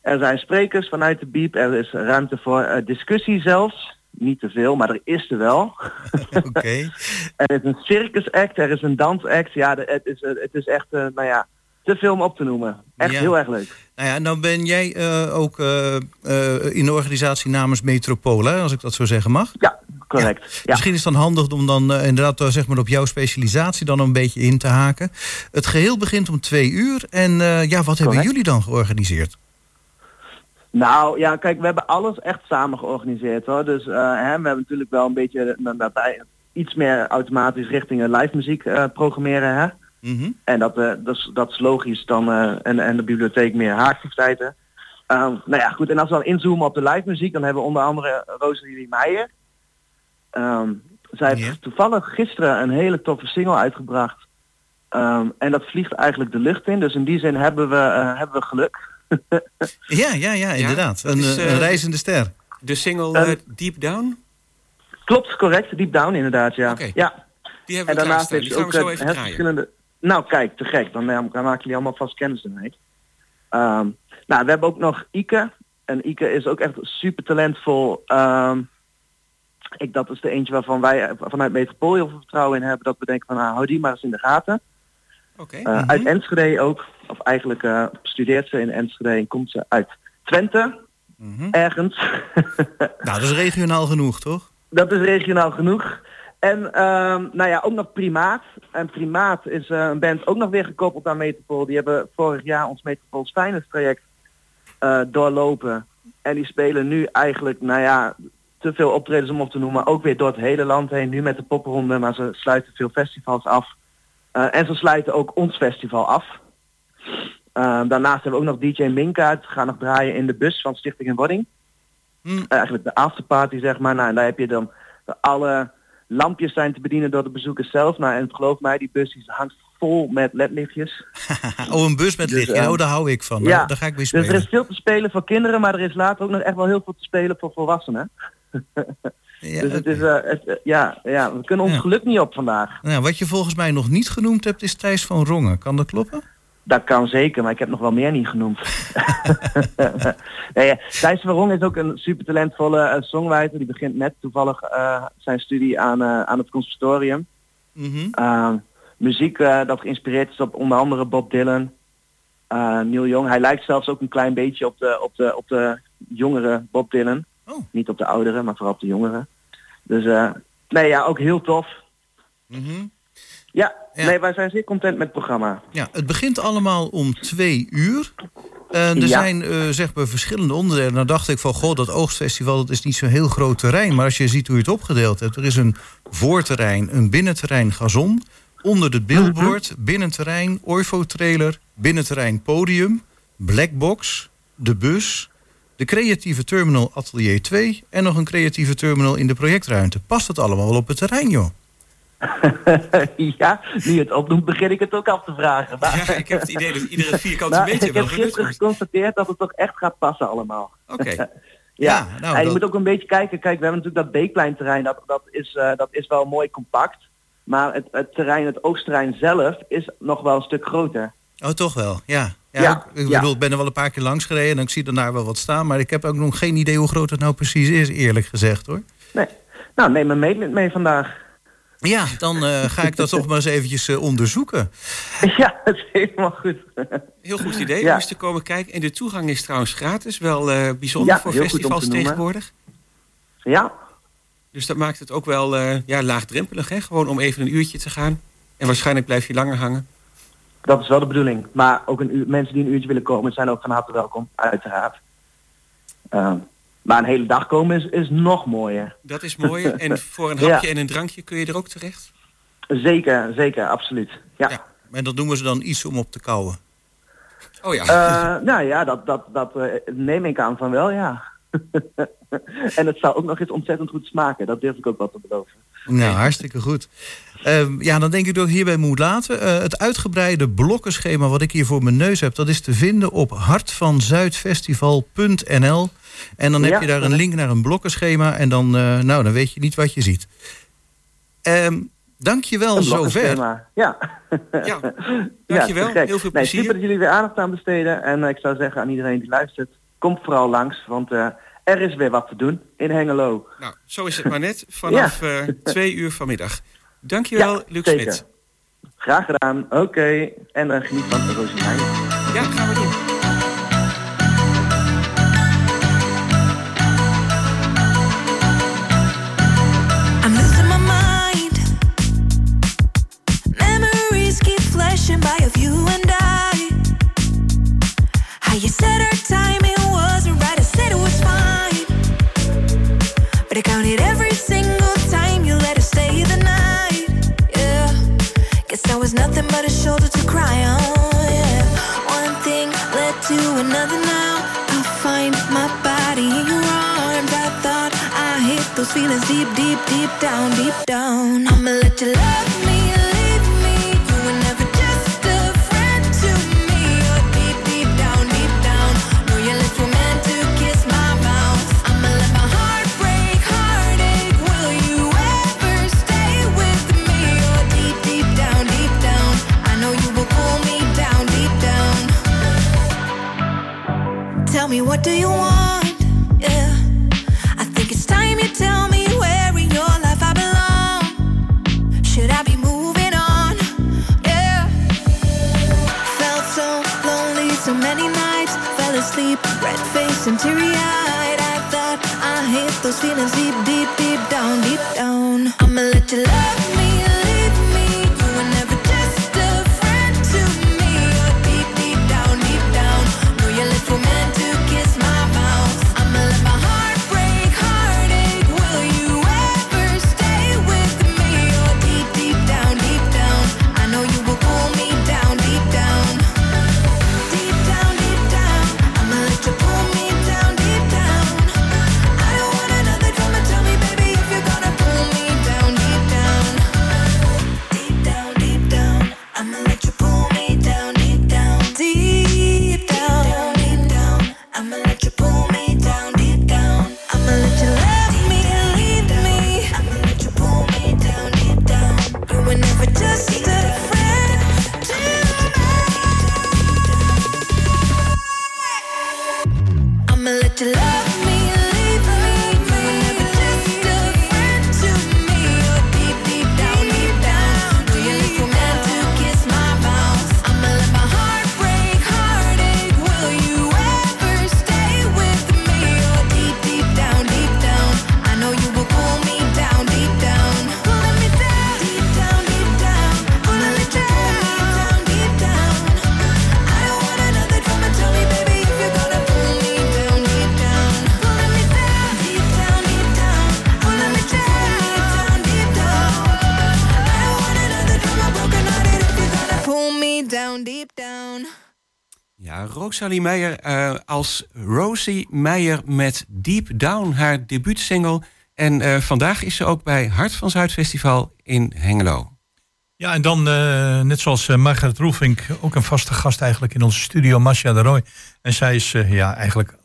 Er zijn sprekers vanuit de BIEB, er is ruimte voor eh, discussie zelfs. Niet te veel, maar er is er wel. [LAUGHS] [LAUGHS] Oké. Er is een circus act, er is een dansact. Ja, de- het is, het is echt, eh, nou ja, te veel om op te noemen. Echt Ja. heel erg leuk. Nou ja, nou ben jij eh, ook eh, eh, in de organisatie namens Metropool, hè, als ik dat zo zeggen mag. Ja, correct. Ja. Misschien is het dan handig om dan inderdaad zeg maar op jouw specialisatie dan een beetje in te haken. Het geheel begint om twee uur. En ja, wat hebben jullie dan georganiseerd? Nou ja, kijk, we hebben alles echt samen georganiseerd hoor. Dus hè, we hebben natuurlijk wel een beetje daarbij iets meer automatisch richting live muziek programmeren. Hè? Mhm. En dat, eh, dat, is, dat is logisch dan eh, en, en de bibliotheek meer haar activiteiten. Ehm, nou ja, goed. En als we dan inzoomen op de live muziek, dan hebben we onder andere Rosalie Meijer. Ehm, zij heeft toevallig gisteren een hele toffe single uitgebracht. Ehm, en dat vliegt eigenlijk de lucht in. Dus in die zin hebben we, eh, hebben we geluk. [LAUGHS] Ja, ja, ja, inderdaad. Een, is, eh, eh, een reizende ster. De single Eh, eh, Deep Down, Klopt, correct. Deep Down inderdaad, ja. Ja. die hebben En we daarnaast klaarstaan. heeft ook we zo eh, even het verschillende... Nou kijk, te gek. Dan, eh, dan maken jullie allemaal vast kennis ermee. Ehm, nou, we hebben ook nog Ike. En Ike is ook echt super talentvol. Ehm, ik, dat is de eentje waarvan wij eh, vanuit Metropool heel veel vertrouwen in hebben. Dat we denken van, nou, hou die maar eens in de gaten. Oké. Eh, Uit Enschede ook. Of eigenlijk studeert ze in Enschede en komt ze uit Twente. Mhm. Ergens. [LAUGHS] Nou, dat is regionaal genoeg, toch? Dat is regionaal genoeg. En ehm, nou ja, ook nog Primaat. En Primaat is eh, een band ook nog weer gekoppeld aan Metropool. Die hebben vorig jaar ons Metropool Finest traject eh, doorlopen. En die spelen nu eigenlijk, nou ja, te veel optredens om op te noemen. Ook weer door het hele land heen. Nu met de popronde, maar ze sluiten veel festivals af. Eh, en ze sluiten ook ons festival af. Daarnaast hebben we ook nog DJ Minka. Het gaat nog draaien in de bus van Stichting in Wording. Hm. Eigenlijk de afterparty zeg maar. Nou, en daar heb je dan alle lampjes zijn te bedienen door de bezoekers zelf. Nou, en geloof mij, die bus die hangt vol met ledlichtjes. [LAUGHS] Oh, een bus met Dus, lichtje. eh, oh, daar hou ik van. ja. Nou, daar ga ik mee Dus spelen. er is veel te spelen voor kinderen, maar er is later ook nog echt wel heel veel te spelen voor volwassenen. [LAUGHS] Ja, dus het is, eh, het, eh, ja, ja, we kunnen ons Ja. geluk niet op vandaag. Nou, wat je volgens mij nog niet genoemd hebt, is Thijs van Rongen. Kan dat kloppen? Dat kan zeker, maar ik heb nog wel meer niet genoemd. [LAUGHS] nee, ja, Thijs Verrong is ook een super talentvolle eh, songwriter. Die begint net toevallig eh, zijn studie aan, eh, aan het conservatorium. Mhm. Muziek eh, dat geïnspireerd is op onder andere Bob Dylan, uh, Neil Young. Hij lijkt zelfs ook een klein beetje op de, op de, op de jongere Bob Dylan. Oh. Niet op de oudere, maar vooral op de jongere. Dus eh, nee, ja, ook heel tof. Mhm. Ja, Ja. nee, wij zijn zeer content met het programma. Ja, het begint allemaal om twee uur. Er Ja. zijn eh, zeg maar verschillende onderdelen. Nou dacht ik van, goh, dat oogstfestival dat is niet zo'n heel groot terrein. Maar als je ziet hoe je het opgedeeld hebt. Er is een voorterrein, een binnenterrein gazon. Onder het billboard, binnenterrein, Orfo-trailer, binnenterrein podium, blackbox, de bus, de creatieve terminal Atelier 2 en nog een creatieve terminal in de projectruimte. Past het allemaal wel op het terrein, joh? [LAUGHS] ja, nu je het opnoemt begin ik het ook af te vragen. Maar, Ja, ik heb het idee dat iedere vierkante [LAUGHS] Nou, meter ik wel heb genut gisteren wordt. geconstateerd dat het toch echt gaat passen allemaal. Oké, [LAUGHS] Ja, Ja, nou, en je dat- moet ook een beetje kijken. Kijk, we hebben natuurlijk dat Beekleinterrein, dat, dat, is, eh, dat is wel mooi compact. Maar het, het terrein, het oogsterrein zelf, is nog wel een stuk groter. Oh, toch wel? Ja. Ja, Ja, ik, ik bedoel, ik ben er wel een paar keer langs gereden en ik zie er daar wel wat staan. Maar ik heb ook nog geen idee hoe groot het nou precies is, eerlijk gezegd hoor. Nee. Nou, neem een meetlint mee vandaag. Ja, dan eh, ga ik dat toch maar eens eventjes eh, onderzoeken. [LAUGHS] ja, dat is helemaal goed. heel goed idee om Ja. eens te komen kijken. En de toegang is trouwens gratis. Wel eh, bijzonder Ja, voor heel goed om festivals te tegenwoordig. ja, Dus dat maakt het ook wel eh, ja, laagdrempelig. Hè? Gewoon om even een uurtje te gaan. En waarschijnlijk blijf je langer hangen. dat is wel de bedoeling. Maar ook een uur, mensen die een uurtje willen komen, zijn ook van harte welkom, uiteraard. Maar een hele dag komen is, is nog mooier. Dat is mooi. [LAUGHS] En voor een Ja. hapje en een drankje kun je er ook terecht. Zeker, zeker, absoluut. Ja. Ja. En dat noemen ze dan iets om op te kouwen. Oh ja. Eh, [LAUGHS] nou ja, dat, dat, dat eh, neem ik aan van wel, ja. [LAUGHS] en het zou ook nog eens ontzettend goed smaken. Dat durf ik ook wel te beloven. Nou, hartstikke goed. Ehm, ja, dan denk ik dat ik hierbij moet laten. Eh, het uitgebreide blokkenschema wat ik hier voor mijn neus heb... dat is te vinden op hartvanzuidfestival.nl. En dan heb Ja. je daar een link naar een blokkenschema... en dan, eh, nou, dan weet je niet wat je ziet. Ehm Dank je wel Een zover. Ja. Ja, [LAUGHS] dankjewel. gek. Heel veel Nee, plezier. super dat jullie weer aandacht aan besteden. En eh, ik zou zeggen aan iedereen die luistert, kom vooral langs. Want er is weer wat te doen in Hengelo. Nou, zo is het maar net. [LAUGHS] Vanaf eh, twee uur vanmiddag. Dankjewel, Luc zeker. Smit. Graag gedaan. Oké. En eh, geniet van de. Ja, dat gaan we doen. I'm losing my mind. Memories keep flashing by of you and I. How you said our But I counted every single time you let us stay the night. Yeah. Guess that was nothing but a shoulder to cry on. Yeah. One thing led to another now. I find my body in your arms. I thought I hit those feelings deep, deep, deep down, deep down. I'ma let you love asleep, red face and teary eyed. I thought I hit those feelings deep, deep, deep deep Rosalie Meijer eh, als Rosie Meijer met Deep Down, haar debuutsingle. En eh, vandaag is ze ook bij Hart van Zuid Festival in Hengelo. Ja, en dan, eh, net zoals eh, Margaret Roelvink, ook een vaste gast eigenlijk in onze studio, Masha de Roy. En zij is eh, ja, eigenlijk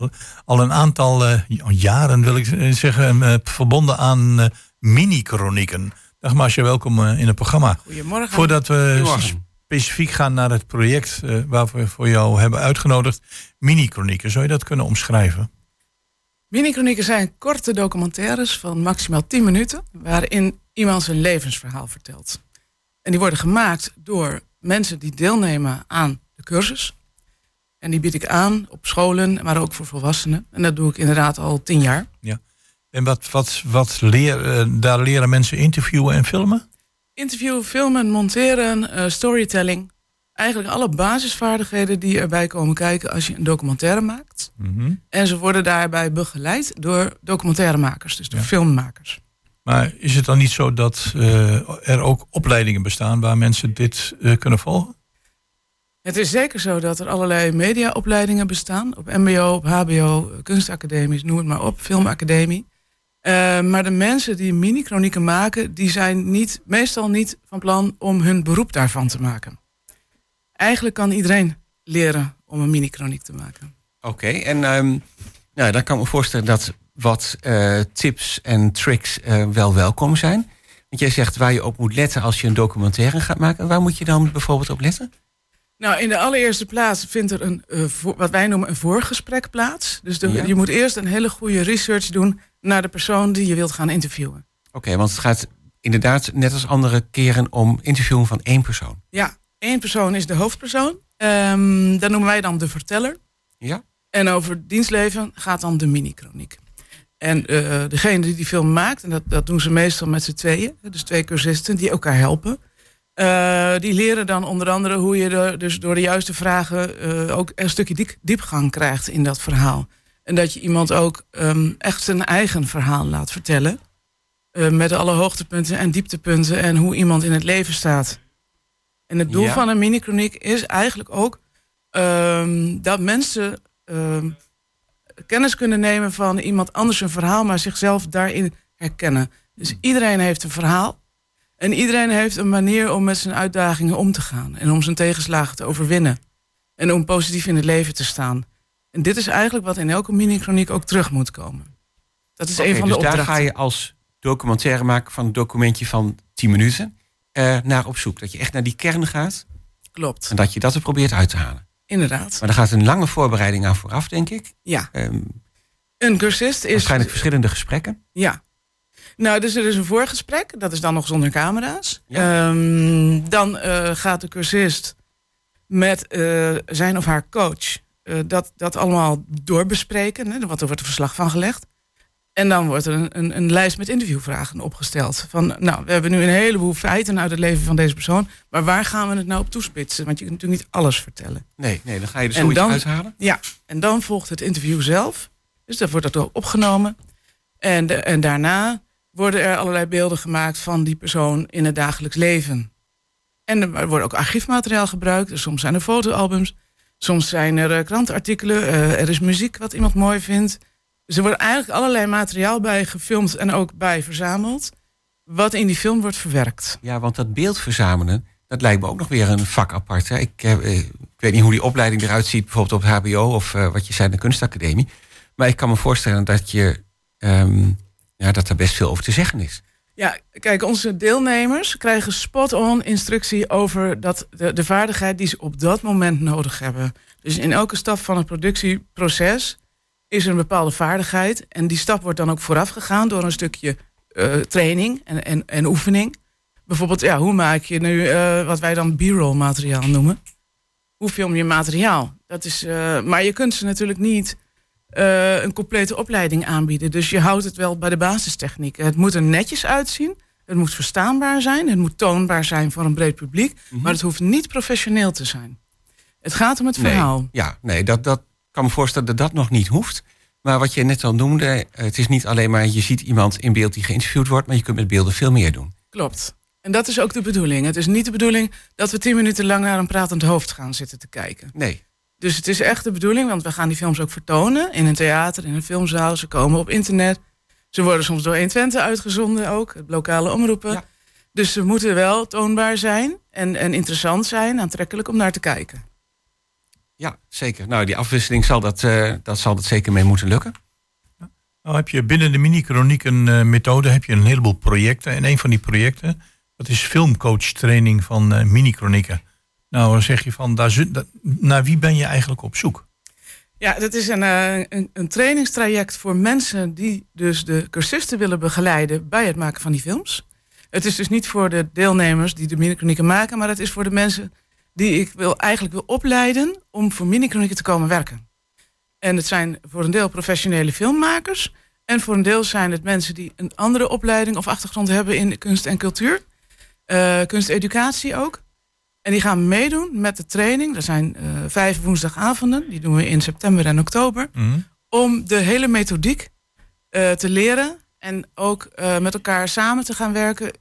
al een aantal eh, jaren, wil ik zeggen, eh, verbonden aan eh, mini-chronieken. Dag Masha, welkom eh, in het programma. Goedemorgen. Voordat we Goedemorgen. Specifiek gaan naar het project eh, waar we voor jou hebben uitgenodigd, mini-chronieken, zou je dat kunnen omschrijven? Mini-chronieken zijn korte documentaires van maximaal 10 minuten, waarin iemand zijn levensverhaal vertelt. En die worden gemaakt door mensen die deelnemen aan de cursus. En die bied ik aan op scholen, maar ook voor volwassenen. En dat doe ik inderdaad al tien jaar. En wat, wat, wat leer, eh, daar leren mensen interviewen en filmen? Interviewen, filmen, monteren, eh, storytelling. Eigenlijk alle basisvaardigheden die erbij komen kijken als je een documentaire maakt. En ze worden daarbij begeleid door documentairemakers, dus door Ja. filmmakers. Maar is het dan niet zo dat eh, er ook opleidingen bestaan waar mensen dit eh, kunnen volgen? Het is zeker zo dat er allerlei mediaopleidingen bestaan. Op mbo, op hbo, kunstacademies, noem het maar op, filmacademie. Eh, maar de mensen die mini-chronieken maken... die zijn niet, meestal niet van plan om hun beroep daarvan te maken. Eigenlijk kan iedereen leren om een mini-chroniek te maken. Oké, en ehm, nou, dan kan ik me voorstellen dat wat eh, tips en tricks eh, wel welkom zijn. Want jij zegt waar je op moet letten als je een documentaire gaat maken. Waar moet je dan bijvoorbeeld op letten? Nou, in de allereerste plaats vindt er een, eh, voor- wat wij noemen een voorgesprek plaats. Dus de- Ja. je moet eerst een hele goede research doen... naar de persoon die je wilt gaan interviewen. Oké, want het gaat inderdaad net als andere keren om interviewen van één persoon. Ja, één persoon is de hoofdpersoon. Ehm dat noemen wij dan de verteller. Ja? En over dienstleven gaat dan de mini-chroniek. En eh, degene die die film maakt, en dat, dat doen ze meestal met z'n tweeën, dus twee cursisten die elkaar helpen. Eh, die leren dan onder andere hoe je er dus door de juiste vragen eh, ook een stukje diep, diepgang krijgt in dat verhaal. En dat je iemand ook ehm, echt zijn eigen verhaal laat vertellen. eh, met alle hoogtepunten en dieptepunten en hoe iemand in het leven staat. En het doel Ja. van een mini-chroniek is eigenlijk ook ehm, dat mensen ehm, kennis kunnen nemen van iemand anders een verhaal, maar zichzelf daarin herkennen. Dus iedereen heeft een verhaal. En iedereen heeft een manier om met zijn uitdagingen om te gaan. En om zijn tegenslagen te overwinnen. En om positief in het leven te staan. En dit is eigenlijk wat in elke mini-chroniek ook terug moet komen. Dat is Oké, een van de dus daar ga je als documentaire maken van een documentje van 10 minuten eh, naar op zoek. Dat je echt naar die kern gaat Klopt, en dat je dat er probeert uit te halen. inderdaad. Maar daar gaat een lange voorbereiding aan vooraf, denk ik. Ja, Ehm, een cursist is... waarschijnlijk verschillende gesprekken. Ja. Nou, dus er is een voorgesprek. Dat is dan nog zonder camera's. Ja. Ehm, dan eh, gaat de cursist met eh, zijn of haar coach eh, dat, dat allemaal doorbespreken. Hè, wat er wordt een verslag van gelegd. En dan wordt er een, een, een lijst met interviewvragen opgesteld. Van, nou, we hebben nu een heleboel feiten uit het leven van deze persoon. Maar waar gaan we het nou op toespitsen? Want je kunt natuurlijk niet alles vertellen. Nee, nee, dan ga je er En zoiets dan- uithalen. Ja, en dan volgt het interview zelf. Dus dat wordt dat ook opgenomen. En, en daarna worden er allerlei beelden gemaakt van die persoon in het dagelijks leven. En er wordt ook archiefmateriaal gebruikt. Dus soms zijn er fotoalbums. Soms zijn er eh, krantenartikelen. eh, er is muziek wat iemand mooi vindt. Dus er wordt eigenlijk allerlei materiaal bij gefilmd en ook bij verzameld. Wat in die film wordt verwerkt. Ja, want dat beeld verzamelen, dat lijkt me ook nog weer een vak apart. Hè? Ik, eh, ik weet niet hoe die opleiding eruit ziet, bijvoorbeeld op HBO of wat je zei, de kunstacademie. Maar ik kan me voorstellen dat, je, ehm, ja, dat er best veel over te zeggen is. Ja, kijk, onze deelnemers krijgen spot-on instructie over dat de, de vaardigheid die ze op dat moment nodig hebben. Dus in elke stap van het productieproces is er een bepaalde vaardigheid. En die stap wordt dan ook vooraf gegaan door een stukje eh, training en, en, en oefening. Bijvoorbeeld, ja, hoe maak je nu eh, wat wij dan b-roll materiaal noemen? Hoe film je materiaal? Dat is, eh, maar je kunt ze natuurlijk niet eh, een complete opleiding aanbieden. Dus je houdt het wel bij de basistechnieken. Het moet er netjes uitzien. Het moet verstaanbaar zijn. Het moet toonbaar zijn voor een breed publiek. Maar het hoeft niet professioneel te zijn. Het gaat om het verhaal. Nee, ja, nee, dat, dat kan me voorstellen dat dat nog niet hoeft. Maar wat je net al noemde, het is niet alleen maar je ziet iemand in beeld die geïnterviewd wordt, maar je kunt met beelden veel meer doen. Klopt. En dat is ook de bedoeling. Het is niet de bedoeling dat we tien minuten lang naar een pratend hoofd gaan zitten te kijken. Nee, Dus het is echt de bedoeling, want we gaan die films ook vertonen in een theater, in een filmzaal. Ze komen op internet. Ze worden soms door 120 uitgezonden ook, het lokale omroepen. Ja. Dus ze moeten wel toonbaar zijn en, en interessant zijn, aantrekkelijk om naar te kijken. Ja, zeker. Nou, die afwisseling zal dat, eh, dat zal dat zeker mee moeten lukken. Nou heb je binnen de mini-chronieken eh, methode heb je een heleboel projecten. En een van die projecten, dat is filmcoach training van eh, mini-chronieken. Nou, dan zeg je van, daar, naar wie ben je eigenlijk op zoek? Ja, dat is een, eh, een, een trainingstraject voor mensen die dus de cursisten willen begeleiden bij het maken van die films. Het is dus niet voor de deelnemers die de minichronieken maken, maar het is voor de mensen die ik wil, eigenlijk wil opleiden om voor minichronieken te komen werken. En het zijn voor een deel professionele filmmakers en voor een deel zijn het mensen die een andere opleiding of achtergrond hebben in kunst en cultuur, eh kunsteducatie ook. En die gaan meedoen met de training. Er zijn eh, vijf woensdagavonden, die doen we in september en oktober. Mhm. Om de hele methodiek eh, te leren en ook eh, met elkaar samen te gaan werken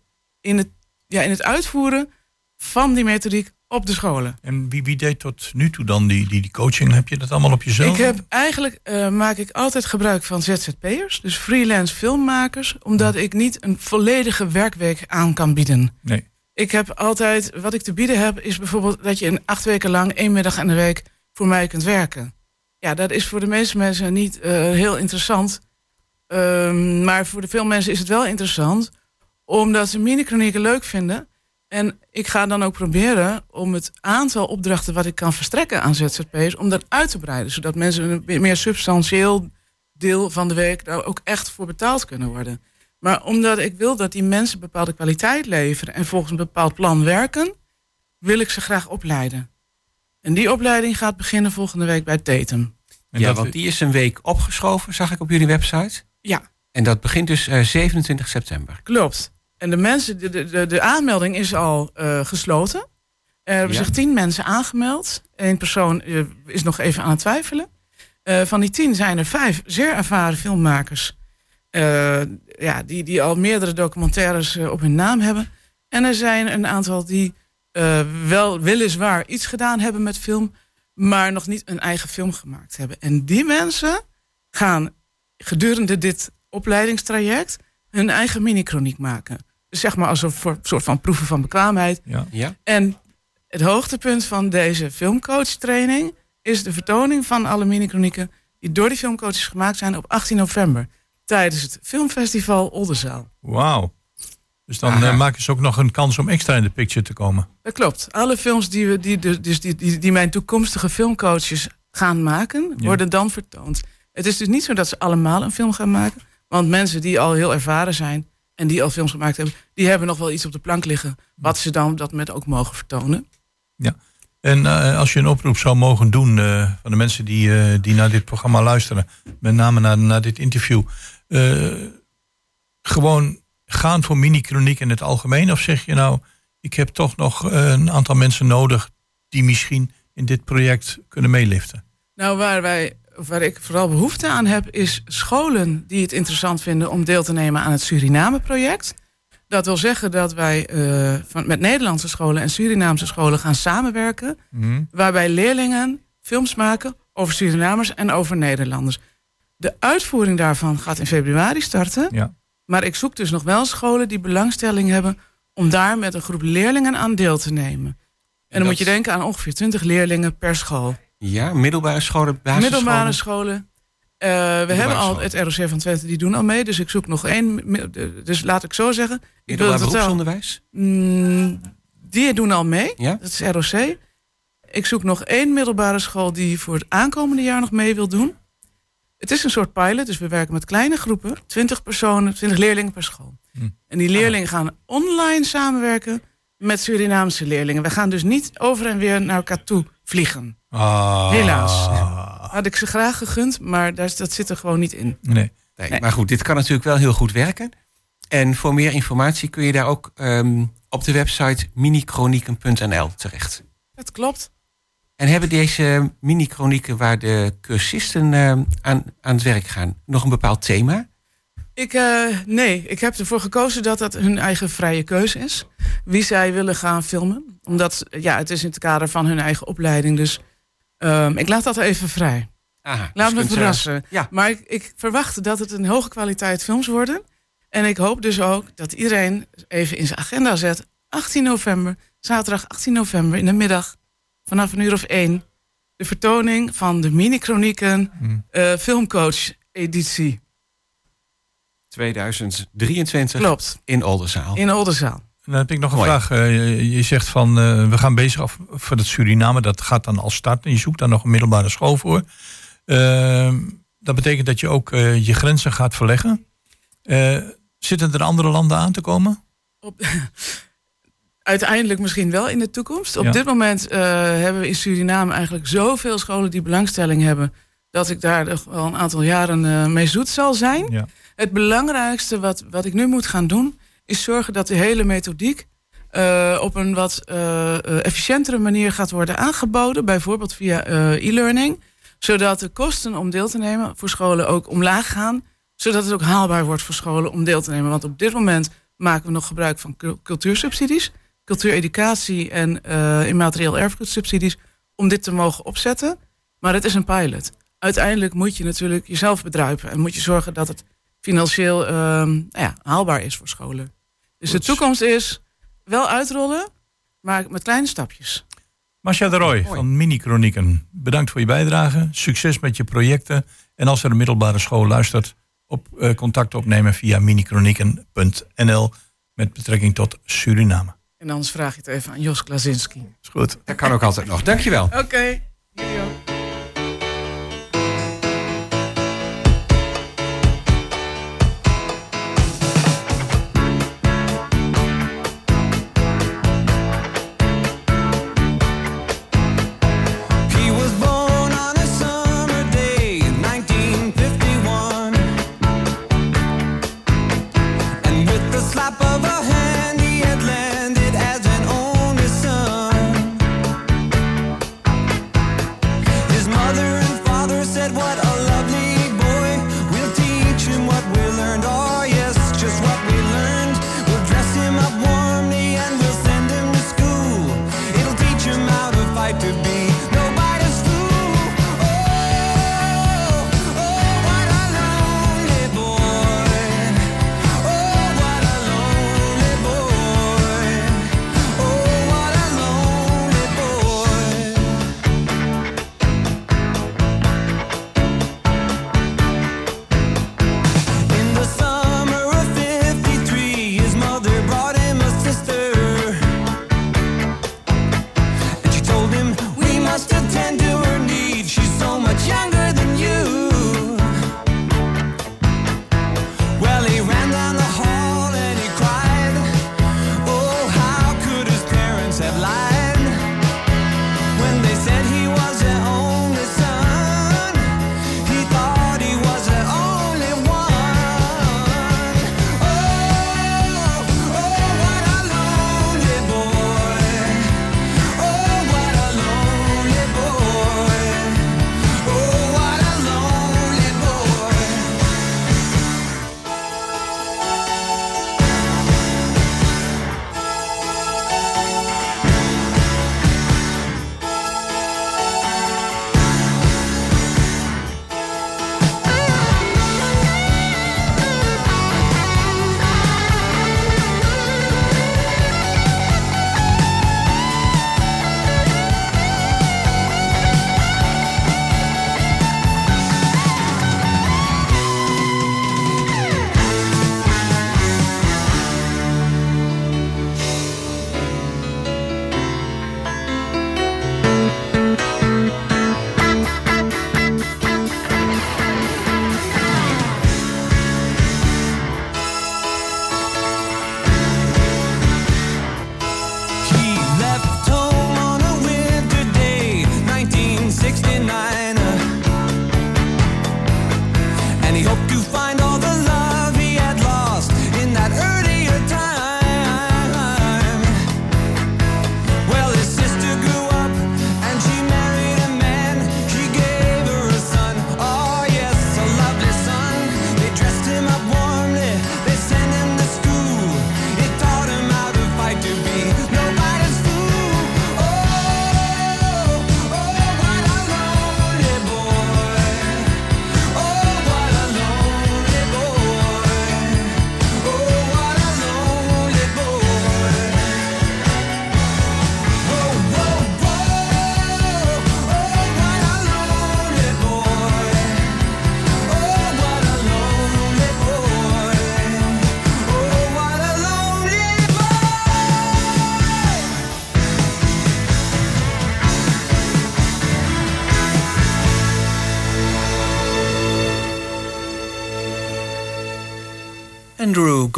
in het, ja, in het uitvoeren van die methodiek op de scholen. En wie, wie deed tot nu toe dan die, die, die coaching? Heb je dat allemaal op jezelf? Ik heb eigenlijk maak ik altijd gebruik van ZZP'ers, dus freelance filmmakers, omdat ik niet een volledige werkweek aan kan bieden. Nee. Ik heb altijd, wat ik te bieden heb, is bijvoorbeeld dat je een acht weken lang één middag in de week voor mij kunt werken. Ja, dat is voor de meeste mensen niet eh, heel interessant. Ehm, maar voor de veel mensen is het wel interessant, omdat ze mini-chronieken leuk vinden. En ik ga dan ook proberen om het aantal opdrachten wat ik kan verstrekken aan ZZP'ers, om dat uit te breiden. Zodat mensen een meer substantieel deel van de week daar ook echt voor betaald kunnen worden. Maar omdat ik wil dat die mensen bepaalde kwaliteit leveren en volgens een bepaald plan werken, wil ik ze graag opleiden. En die opleiding gaat beginnen volgende week bij Tetum. En ja, want die is een week opgeschoven, zag ik op jullie website. Ja, En dat begint dus eh, 27 september. klopt. En de, mensen, de, de, de, de aanmelding is al eh, gesloten. Er hebben Ja. zich tien mensen aangemeld. Eén persoon eh, is nog even aan het twijfelen. Eh, van die tien zijn er vijf zeer ervaren filmmakers. Ja, die, die al meerdere documentaires eh, op hun naam hebben. En er zijn een aantal die eh, wel weliswaar iets gedaan hebben met film, maar nog niet een eigen film gemaakt hebben. En die mensen gaan gedurende dit opleidingstraject hun eigen mini-chroniek maken. Dus zeg maar als een soort van proeven van bekwaamheid. ja. Ja? En het hoogtepunt van deze filmcoach-training is de vertoning van alle mini-chronieken die door die filmcoaches gemaakt zijn op 18 november tijdens het filmfestival Oldenzaal. Wauw. Dus dan eh, maken ze ook nog een kans om extra in de picture te komen. Dat klopt. Alle films die, we, die, dus die, die, die mijn toekomstige filmcoaches gaan maken, Ja. worden dan vertoond. Het is dus niet zo dat ze allemaal een film gaan maken. Want mensen die al heel ervaren zijn en die al films gemaakt hebben, die hebben nog wel iets op de plank liggen. Wat ze dan dat met ook mogen vertonen. En eh, als je een oproep zou mogen doen eh, van de mensen die, eh, die naar dit programma luisteren, met name naar, naar dit interview, gewoon gaan voor mini-chroniek in het algemeen? Of zeg je nou, ik heb toch nog eh, een aantal mensen nodig die misschien in dit project kunnen meeliften? Nou, waar, wij, waar ik vooral behoefte aan heb, is scholen die het interessant vinden om deel te nemen aan het Suriname-project. Dat wil zeggen dat wij eh, van, met Nederlandse scholen en Surinaamse scholen gaan samenwerken. Waarbij leerlingen films maken over Surinamers en over Nederlanders. De uitvoering daarvan gaat in februari starten. Ja. Maar ik zoek dus nog wel scholen die belangstelling hebben om daar met een groep leerlingen aan deel te nemen. En dan dat- moet je denken aan ongeveer 20 leerlingen per school. Ja, middelbare scholen, basisscholen. Middelbare scholen. Eh, we hebben al scholen. het ROC van Twente, die doen al mee. Dus ik zoek nog één. de- Dus laat ik zo zeggen. Middelbaar beroepsonderwijs. Mm, die doen al mee. Ja? Dat is ROC. Ik zoek nog één middelbare school die voor het aankomende jaar nog mee wil doen. Het is een soort pilot, dus we werken met kleine groepen. 20 personen, 20 leerlingen per school. Hm. En die leerlingen gaan online samenwerken met Surinaamse leerlingen. We gaan dus niet over en weer naar elkaar toe vliegen. Ah. Helaas. Had ik ze graag gegund, maar daar, dat zit er gewoon niet in. Nee. Nee, Nee. Maar goed, dit kan natuurlijk wel heel goed werken. En voor meer informatie kun je daar ook ehm, op de website minichronieken.nl terecht. Dat klopt. En hebben deze mini-chronieken waar de cursisten ehm, aan, aan het werk gaan nog een bepaald thema? Ik, eh, nee, ik heb ervoor gekozen dat dat hun eigen vrije keuze is. Wie zij willen gaan filmen. Omdat, ja, het is in het kader van hun eigen opleiding. Dus ehm, ik laat dat even vrij. Dus Laat me eh, verrassen. ja. Maar ik, ik verwacht dat het een hoge kwaliteit films worden. En ik hoop dus ook dat iedereen even in zijn agenda zet. 18 november, zaterdag 18 november in de middag, vanaf een uur of één. De vertoning van de mini-chronieken Hmm. eh, filmcoach editie. 2023 Klopt, in Oldenzaal. in Oldenzaal. Dan heb ik nog een Mooi. vraag. Eh, je- je zegt van eh, we gaan bezig af voor het Suriname. Dat gaat dan al starten. Je zoekt daar nog een middelbare school voor. Eh, dat betekent dat je ook eh, je grenzen gaat verleggen. Eh, zitten er andere landen aan te komen? Op, [LAUGHS] uiteindelijk misschien wel in de toekomst. Op Ja. dit moment eh, hebben we in Suriname eigenlijk zoveel scholen die belangstelling hebben. dat ik daar nog wel een aantal jaren eh, mee zoet zal zijn. Ja. Het belangrijkste wat, wat ik nu moet gaan doen. is zorgen dat de hele methodiek. eh, op een wat efficiëntere manier gaat worden aangeboden. Bijvoorbeeld via e-learning. Zodat de kosten om deel te nemen voor scholen ook omlaag gaan. Zodat het ook haalbaar wordt voor scholen om deel te nemen. Want op dit moment maken we nog gebruik van cul- cultuursubsidies, cultuureducatie en eh immaterieel erfgoedsubsidies om dit te mogen opzetten. Maar het is een pilot. Uiteindelijk moet je natuurlijk jezelf bedruipen en moet je zorgen dat het financieel ehm, nou ja, haalbaar is voor scholen. Dus de toekomst is wel uitrollen, maar met kleine stapjes. Marcia de Roy van Mini Chronieken. Bedankt voor je bijdrage. Succes met je projecten. En als er een middelbare school luistert, op, eh, contact opnemen via minichronieken.nl met betrekking tot Suriname. En anders vraag je het even aan Jos Klazinski. Is goed. Dat kan ook altijd nog. Dankjewel. Oké,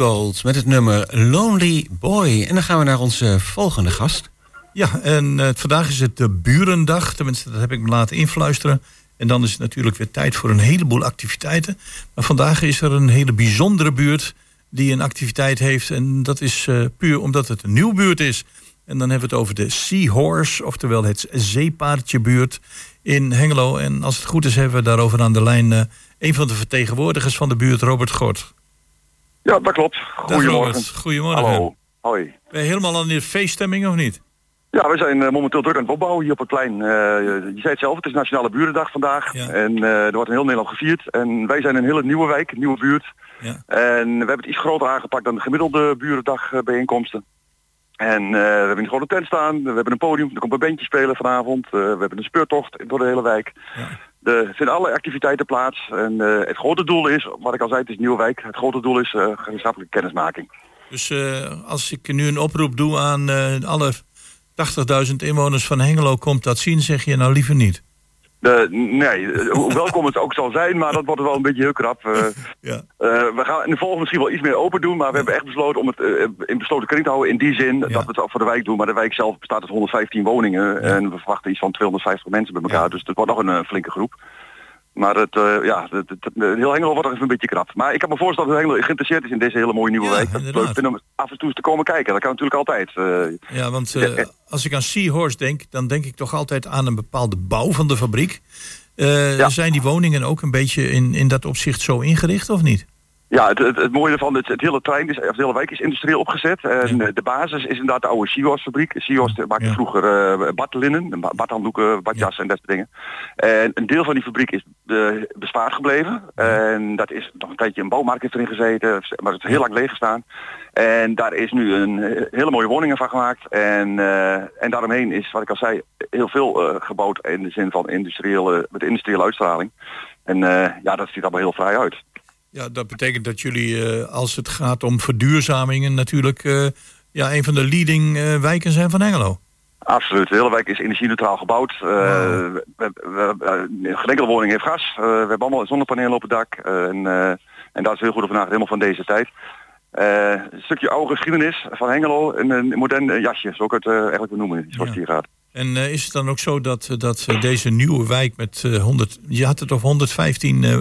Gold met het nummer Lonely Boy. En dan gaan we naar onze volgende gast. Ja, en eh, vandaag is het de Burendag. Tenminste, dat heb ik me laten influisteren. En dan is het natuurlijk weer tijd voor een heleboel activiteiten. Maar vandaag is er een hele bijzondere buurt die een activiteit heeft. En dat is eh, puur omdat het een nieuwe buurt is. En dan hebben we het over de Seahorse, oftewel het zeepaardjebuurt in Hengelo. En als het goed is, hebben we daarover aan de lijn eh, een van de vertegenwoordigers van de buurt, Robert Gort. Ja, dat klopt. Goedemorgen. Goedemorgen. Hallo. Hoi. Ben je helemaal aan de feeststemming of niet? Ja, we zijn eh, momenteel druk aan het opbouwen hier op het plein. Eh, je zei het zelf, het is Nationale Burendag vandaag. Ja. En eh, er wordt in heel Nederland gevierd. En wij zijn een hele nieuwe wijk, een nieuwe buurt. Ja. En we hebben het iets groter aangepakt dan de gemiddelde Burendag eh, bijeenkomsten. En we hebben een grote tent staan, we hebben een podium, er komt een bandje spelen vanavond. We hebben een speurtocht door de hele wijk. Ja. Er vinden alle activiteiten plaats. En eh, het grote doel is, wat ik al zei, het is een nieuwe wijk. Het grote doel is eh gemeenschappelijke kennismaking. Dus eh, als ik nu een oproep doe aan alle 80.000 inwoners van Hengelo, komt dat zien, zeg je nou liever niet. De, nee, eh, hoe welkom het ook zal zijn, maar dat wordt wel een beetje heel krap. Eh, [LAUGHS] Ja. eh, we gaan in de volgende misschien wel iets meer open doen, maar we hebben echt besloten om het in besloten kring te houden. In die zin dat we het ook voor de wijk doen, maar de wijk zelf bestaat uit 115 woningen en we verwachten iets van 250 mensen bij elkaar. Dus het wordt nog een flinke groep. Maar het, eh, ja, het, heel Hengelo wordt even een beetje krap. Maar ik kan me voorstellen dat Hengelo geïnteresseerd is in deze hele mooie nieuwe Ja, wijk. Dat inderdaad. leuk vinden om af en toe eens te komen kijken. Dat kan natuurlijk altijd. eh. Ja, want eh, als ik aan Seahorse denk, dan denk ik toch altijd aan een bepaalde bouw van de fabriek. Ja. Zijn die woningen ook een beetje in, in dat opzicht zo ingericht of niet? Ja, het, het, het mooie ervan, het, het hele trein is, of de hele wijk is industrieel opgezet. En Ja. eh, de basis is inderdaad de oude Sios fabriek. Sios maakte Ja. vroeger eh badlinnen, ba- badhanddoeken, badjassen en dat soort dingen. En een deel van die fabriek is eh, bespaard gebleven. En dat is nog een tijdje een bouwmarkt heeft erin gezeten, maar het is heel lang leeg gestaan. En daar is nu een hele mooie woningen van gemaakt. En, en daaromheen is, wat ik al zei, heel veel gebouwd in de zin van industriële, met industriële uitstraling. En ja, dat ziet allemaal heel vrij uit. Ja, dat betekent dat jullie, eh, als het gaat om verduurzamingen, natuurlijk eh, ja, een van de leading eh, wijken zijn van Hengelo. Absoluut. De hele wijk is energie-neutraal gebouwd. Uh, we, we, we- geen enkele woning heeft gas. Uh, we hebben allemaal zonnepanelen op het dak. Uh, en, en daar is heel goed nagedacht, helemaal van deze tijd. Een stukje oude geschiedenis van Hengelo en een modern jasje, zo kan ik het eigenlijk benoemen, zoals het hier gaat. En is het dan ook zo dat, dat deze nieuwe wijk met uh, 100, je had het over 115 uh,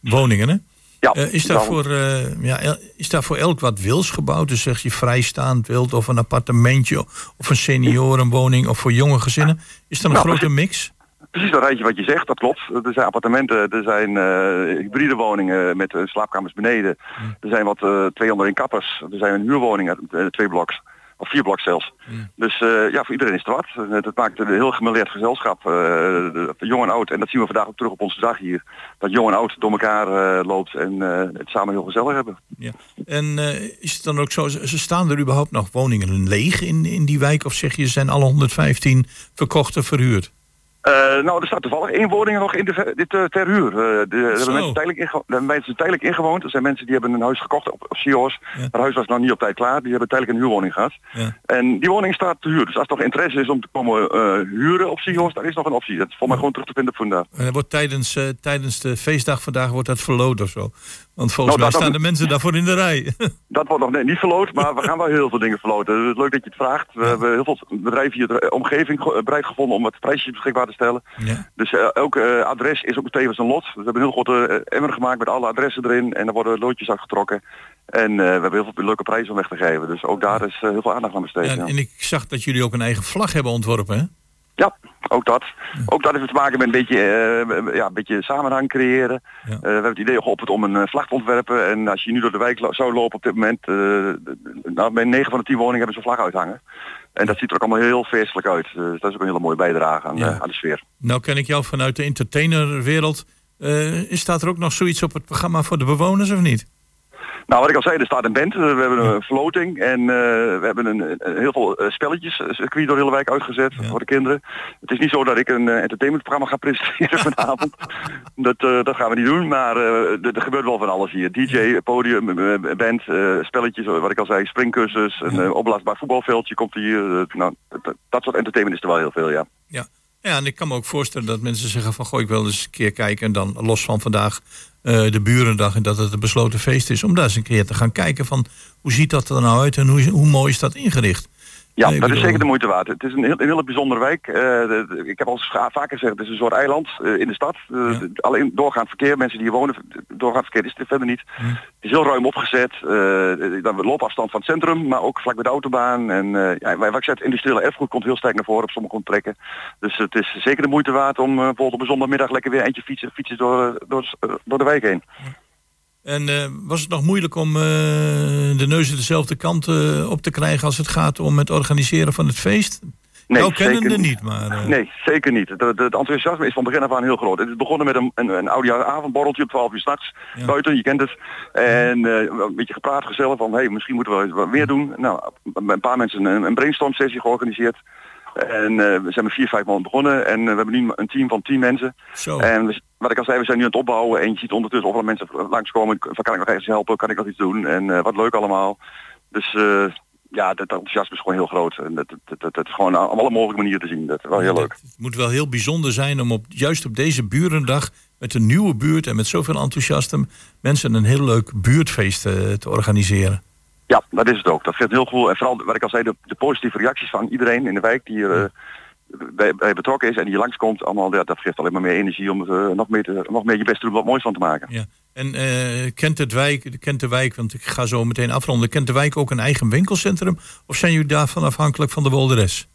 woningen, hè? Ja, Uh, is, daar voor, uh, ja, el- is daar voor elk wat wils gebouwd? Dus zeg je vrijstaand wild of een appartementje of een seniorenwoning of voor jonge gezinnen? Is er een grote mix? Precies dat rijtje wat je zegt, dat klopt. Er zijn appartementen, er zijn uh, hybride woningen met slaapkamers beneden. Er zijn wat uh, twee onderin kappers, er zijn huurwoningen, twee bloks. Of vier bloks zelfs. Dus uh, ja, voor iedereen is het wat. Dat maakt een heel gemêleerd gezelschap. Uh, jong en oud. En dat zien we vandaag ook terug op onze dag hier. Dat jong en oud door elkaar uh, loopt en het samen heel gezellig hebben. Ja. En is het dan ook zo, ze staan er überhaupt nog woningen leeg in, in die wijk? Of zeg je, zijn alle 115 verkocht of verhuurd? Uh, nou, er staat toevallig één woning nog in de, dit, uh, ter huur. Uh, de, er hebben mensen tijdelijk, inge mensen tijdelijk ingewoond. Er zijn mensen die hebben een huis gekocht op, op Sios. Ja. Het huis was nog niet op tijd klaar. Die hebben tijdelijk een huurwoning gehad. Ja. En die woning staat te huur. Dus als er nog interesse is om te komen huren op Sios, dan is nog een optie. Dat is voor mij gewoon terug te vinden op Funda. En wordt tijdens, tijdens de feestdag vandaag wordt dat verloot of zo? Want volgens nou, mij staan de mensen daarvoor in de rij. [LAUGHS] dat wordt nog net niet verloot, maar we gaan wel heel veel dingen verloten. Het is leuk dat je het vraagt. We ja. hebben heel veel bedrijven hier de omgeving bereid gevonden om het prijsje beschikbaar te stellen. Ja. Dus uh, elk uh, adres is ook tevens een lot. We hebben een heel grote uh, emmer gemaakt met alle adressen erin en er worden loodjes uitgetrokken. En we hebben heel veel leuke prijzen om weg te geven. Dus ook daar is heel veel aandacht aan besteed. Ja. En ik zag dat jullie ook een eigen vlag hebben ontworpen, hè? Ja, ook dat. Ook dat heeft te maken met een beetje, uh, ja, een beetje samenhang creëren. Ja. Uh, we hebben het idee geopperd om een uh, vlag te ontwerpen. En als je nu door de wijk lo zou lopen op dit moment, nou, bij 9 van de 10 woningen hebben ze een vlag uithangen. En dat ziet er ook allemaal heel feestelijk uit. Dus dat is ook een hele mooie bijdrage aan, ja. aan de sfeer. Nou ken ik jou vanuit de entertainerwereld. staat er ook nog zoiets op het programma voor de bewoners of niet? Nou, wat ik al zei, er staat een band. We hebben een floating en uh, we hebben een, heel veel uh, spelletjes, circuit door de hele wijk uitgezet ja. voor de kinderen. Het is niet zo dat ik een uh, entertainmentprogramma ga presenteren [LAUGHS] vanavond. dat, dat gaan we niet doen, maar er gebeurt wel van alles hier. DJ, podium, band, spelletjes, wat ik al zei, springkussens, een opblaasbaar voetbalveldje komt hier. nou, dat, dat soort entertainment is er wel heel veel, ja. Ja. Ja, en ik kan me ook voorstellen dat mensen zeggen van... goh, ik wil eens een keer kijken en dan los van vandaag... eh, de Burendag en dat het een besloten feest is. Om daar eens een keer te gaan kijken van hoe ziet dat er nou uit en hoe, hoe mooi is dat ingericht. Ja, Nee, dat is zeker de moeite waard. Het is een heel, een hele bijzondere wijk. Eh, ik heb al vaker gezegd, het is een soort eiland eh, in de stad. Eh, Ja. Alleen doorgaand verkeer, mensen die hier wonen, doorgaand verkeer is er verder niet. Hm. Het is heel ruim opgezet. dan loopafstand van het centrum, maar ook vlak bij de autobaan. En ja, wat ik zei, het industriële erfgoed komt heel sterk naar voren op sommige ontrekken. Dus het is zeker de moeite waard om bijvoorbeeld op een zondagmiddag lekker weer eentje fietsen, fietsen door, door, door de wijk heen. En eh, was het nog moeilijk om eh, de neuzen dezelfde kant eh, op te krijgen als het gaat om het organiseren van het feest? Nee, kennen zeker er niet, maar... Nee, zeker niet. Het het enthousiasme is van begin af aan heel groot. Het is begonnen met een, een, een oudejaaravondborreltje op 12 uur s'nachts. Ja. Buiten, je kent het. En eh, een beetje gepraat gezellig van, hey, misschien moeten we wat meer doen. Nou, met een paar mensen een, een brainstorm sessie georganiseerd. En we zijn met vier, vijf man begonnen. En we hebben nu een team van tien mensen. Zo. En we- wat ik al zei, we zijn nu aan het opbouwen. En je ziet ondertussen overal mensen langskomen. Van, kan ik nog ergens helpen? Kan ik nog iets doen? En eh, wat leuk allemaal. Dus eh, ja, dat enthousiasme is gewoon heel groot. En dat, dat, dat, dat is gewoon op alle mogelijke manieren te zien. Dat is wel heel leuk. Het moet wel heel bijzonder zijn om op, juist op deze burendag met een nieuwe buurt en met zoveel enthousiasme mensen een heel leuk buurtfeest eh, te organiseren. Ja, dat is het ook. Dat geeft heel goed. En vooral, wat ik al zei, de, de positieve reacties van iedereen in de wijk die er eh, bij, bij betrokken is en die langskomt, allemaal, ja, dat geeft alleen maar meer energie om het eh, nog, meer te, nog meer je best te doen wat moois van te maken. Ja. En eh, kent, het wijk, kent de wijk, want ik ga zo meteen afronden, kent de wijk ook een eigen winkelcentrum? Of zijn jullie daarvan afhankelijk van de Wolderes?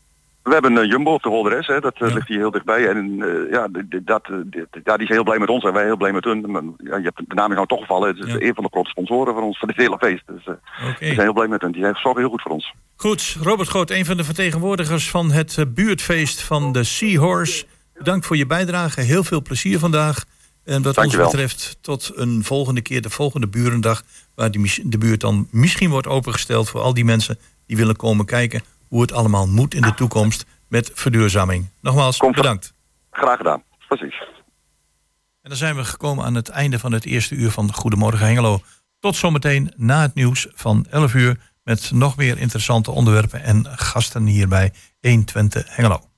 We hebben een Jumbo op de Holderes, hè, dat eh, Ja. ligt hier heel dichtbij. En eh, ja, dat, eh, ja, die is heel blij met ons en wij heel blij met hun. Maar, Ja, je hebt de naam nou toch gevallen. Het is Ja. een van de grote sponsoren van ons, van dit hele feest. Dus we zijn heel blij met hun. Die zijn- zorgen heel goed voor ons. Goed, Robert Groot, een van de vertegenwoordigers van het buurtfeest van de Seahorse. Bedankt voor je bijdrage. Heel veel plezier vandaag. En wat ons betreft tot een volgende keer, de volgende burendag... waar die, de buurt dan misschien wordt opengesteld voor al die mensen... die willen komen kijken hoe het allemaal moet in de toekomst met verduurzaming. Nogmaals, Komt- bedankt. Graag gedaan. Precies. En dan zijn we gekomen aan het einde van het eerste uur van Goedemorgen Hengelo. Tot zometeen na het nieuws van 11 uur... met nog meer interessante onderwerpen en gasten hier bij 120 Hengelo.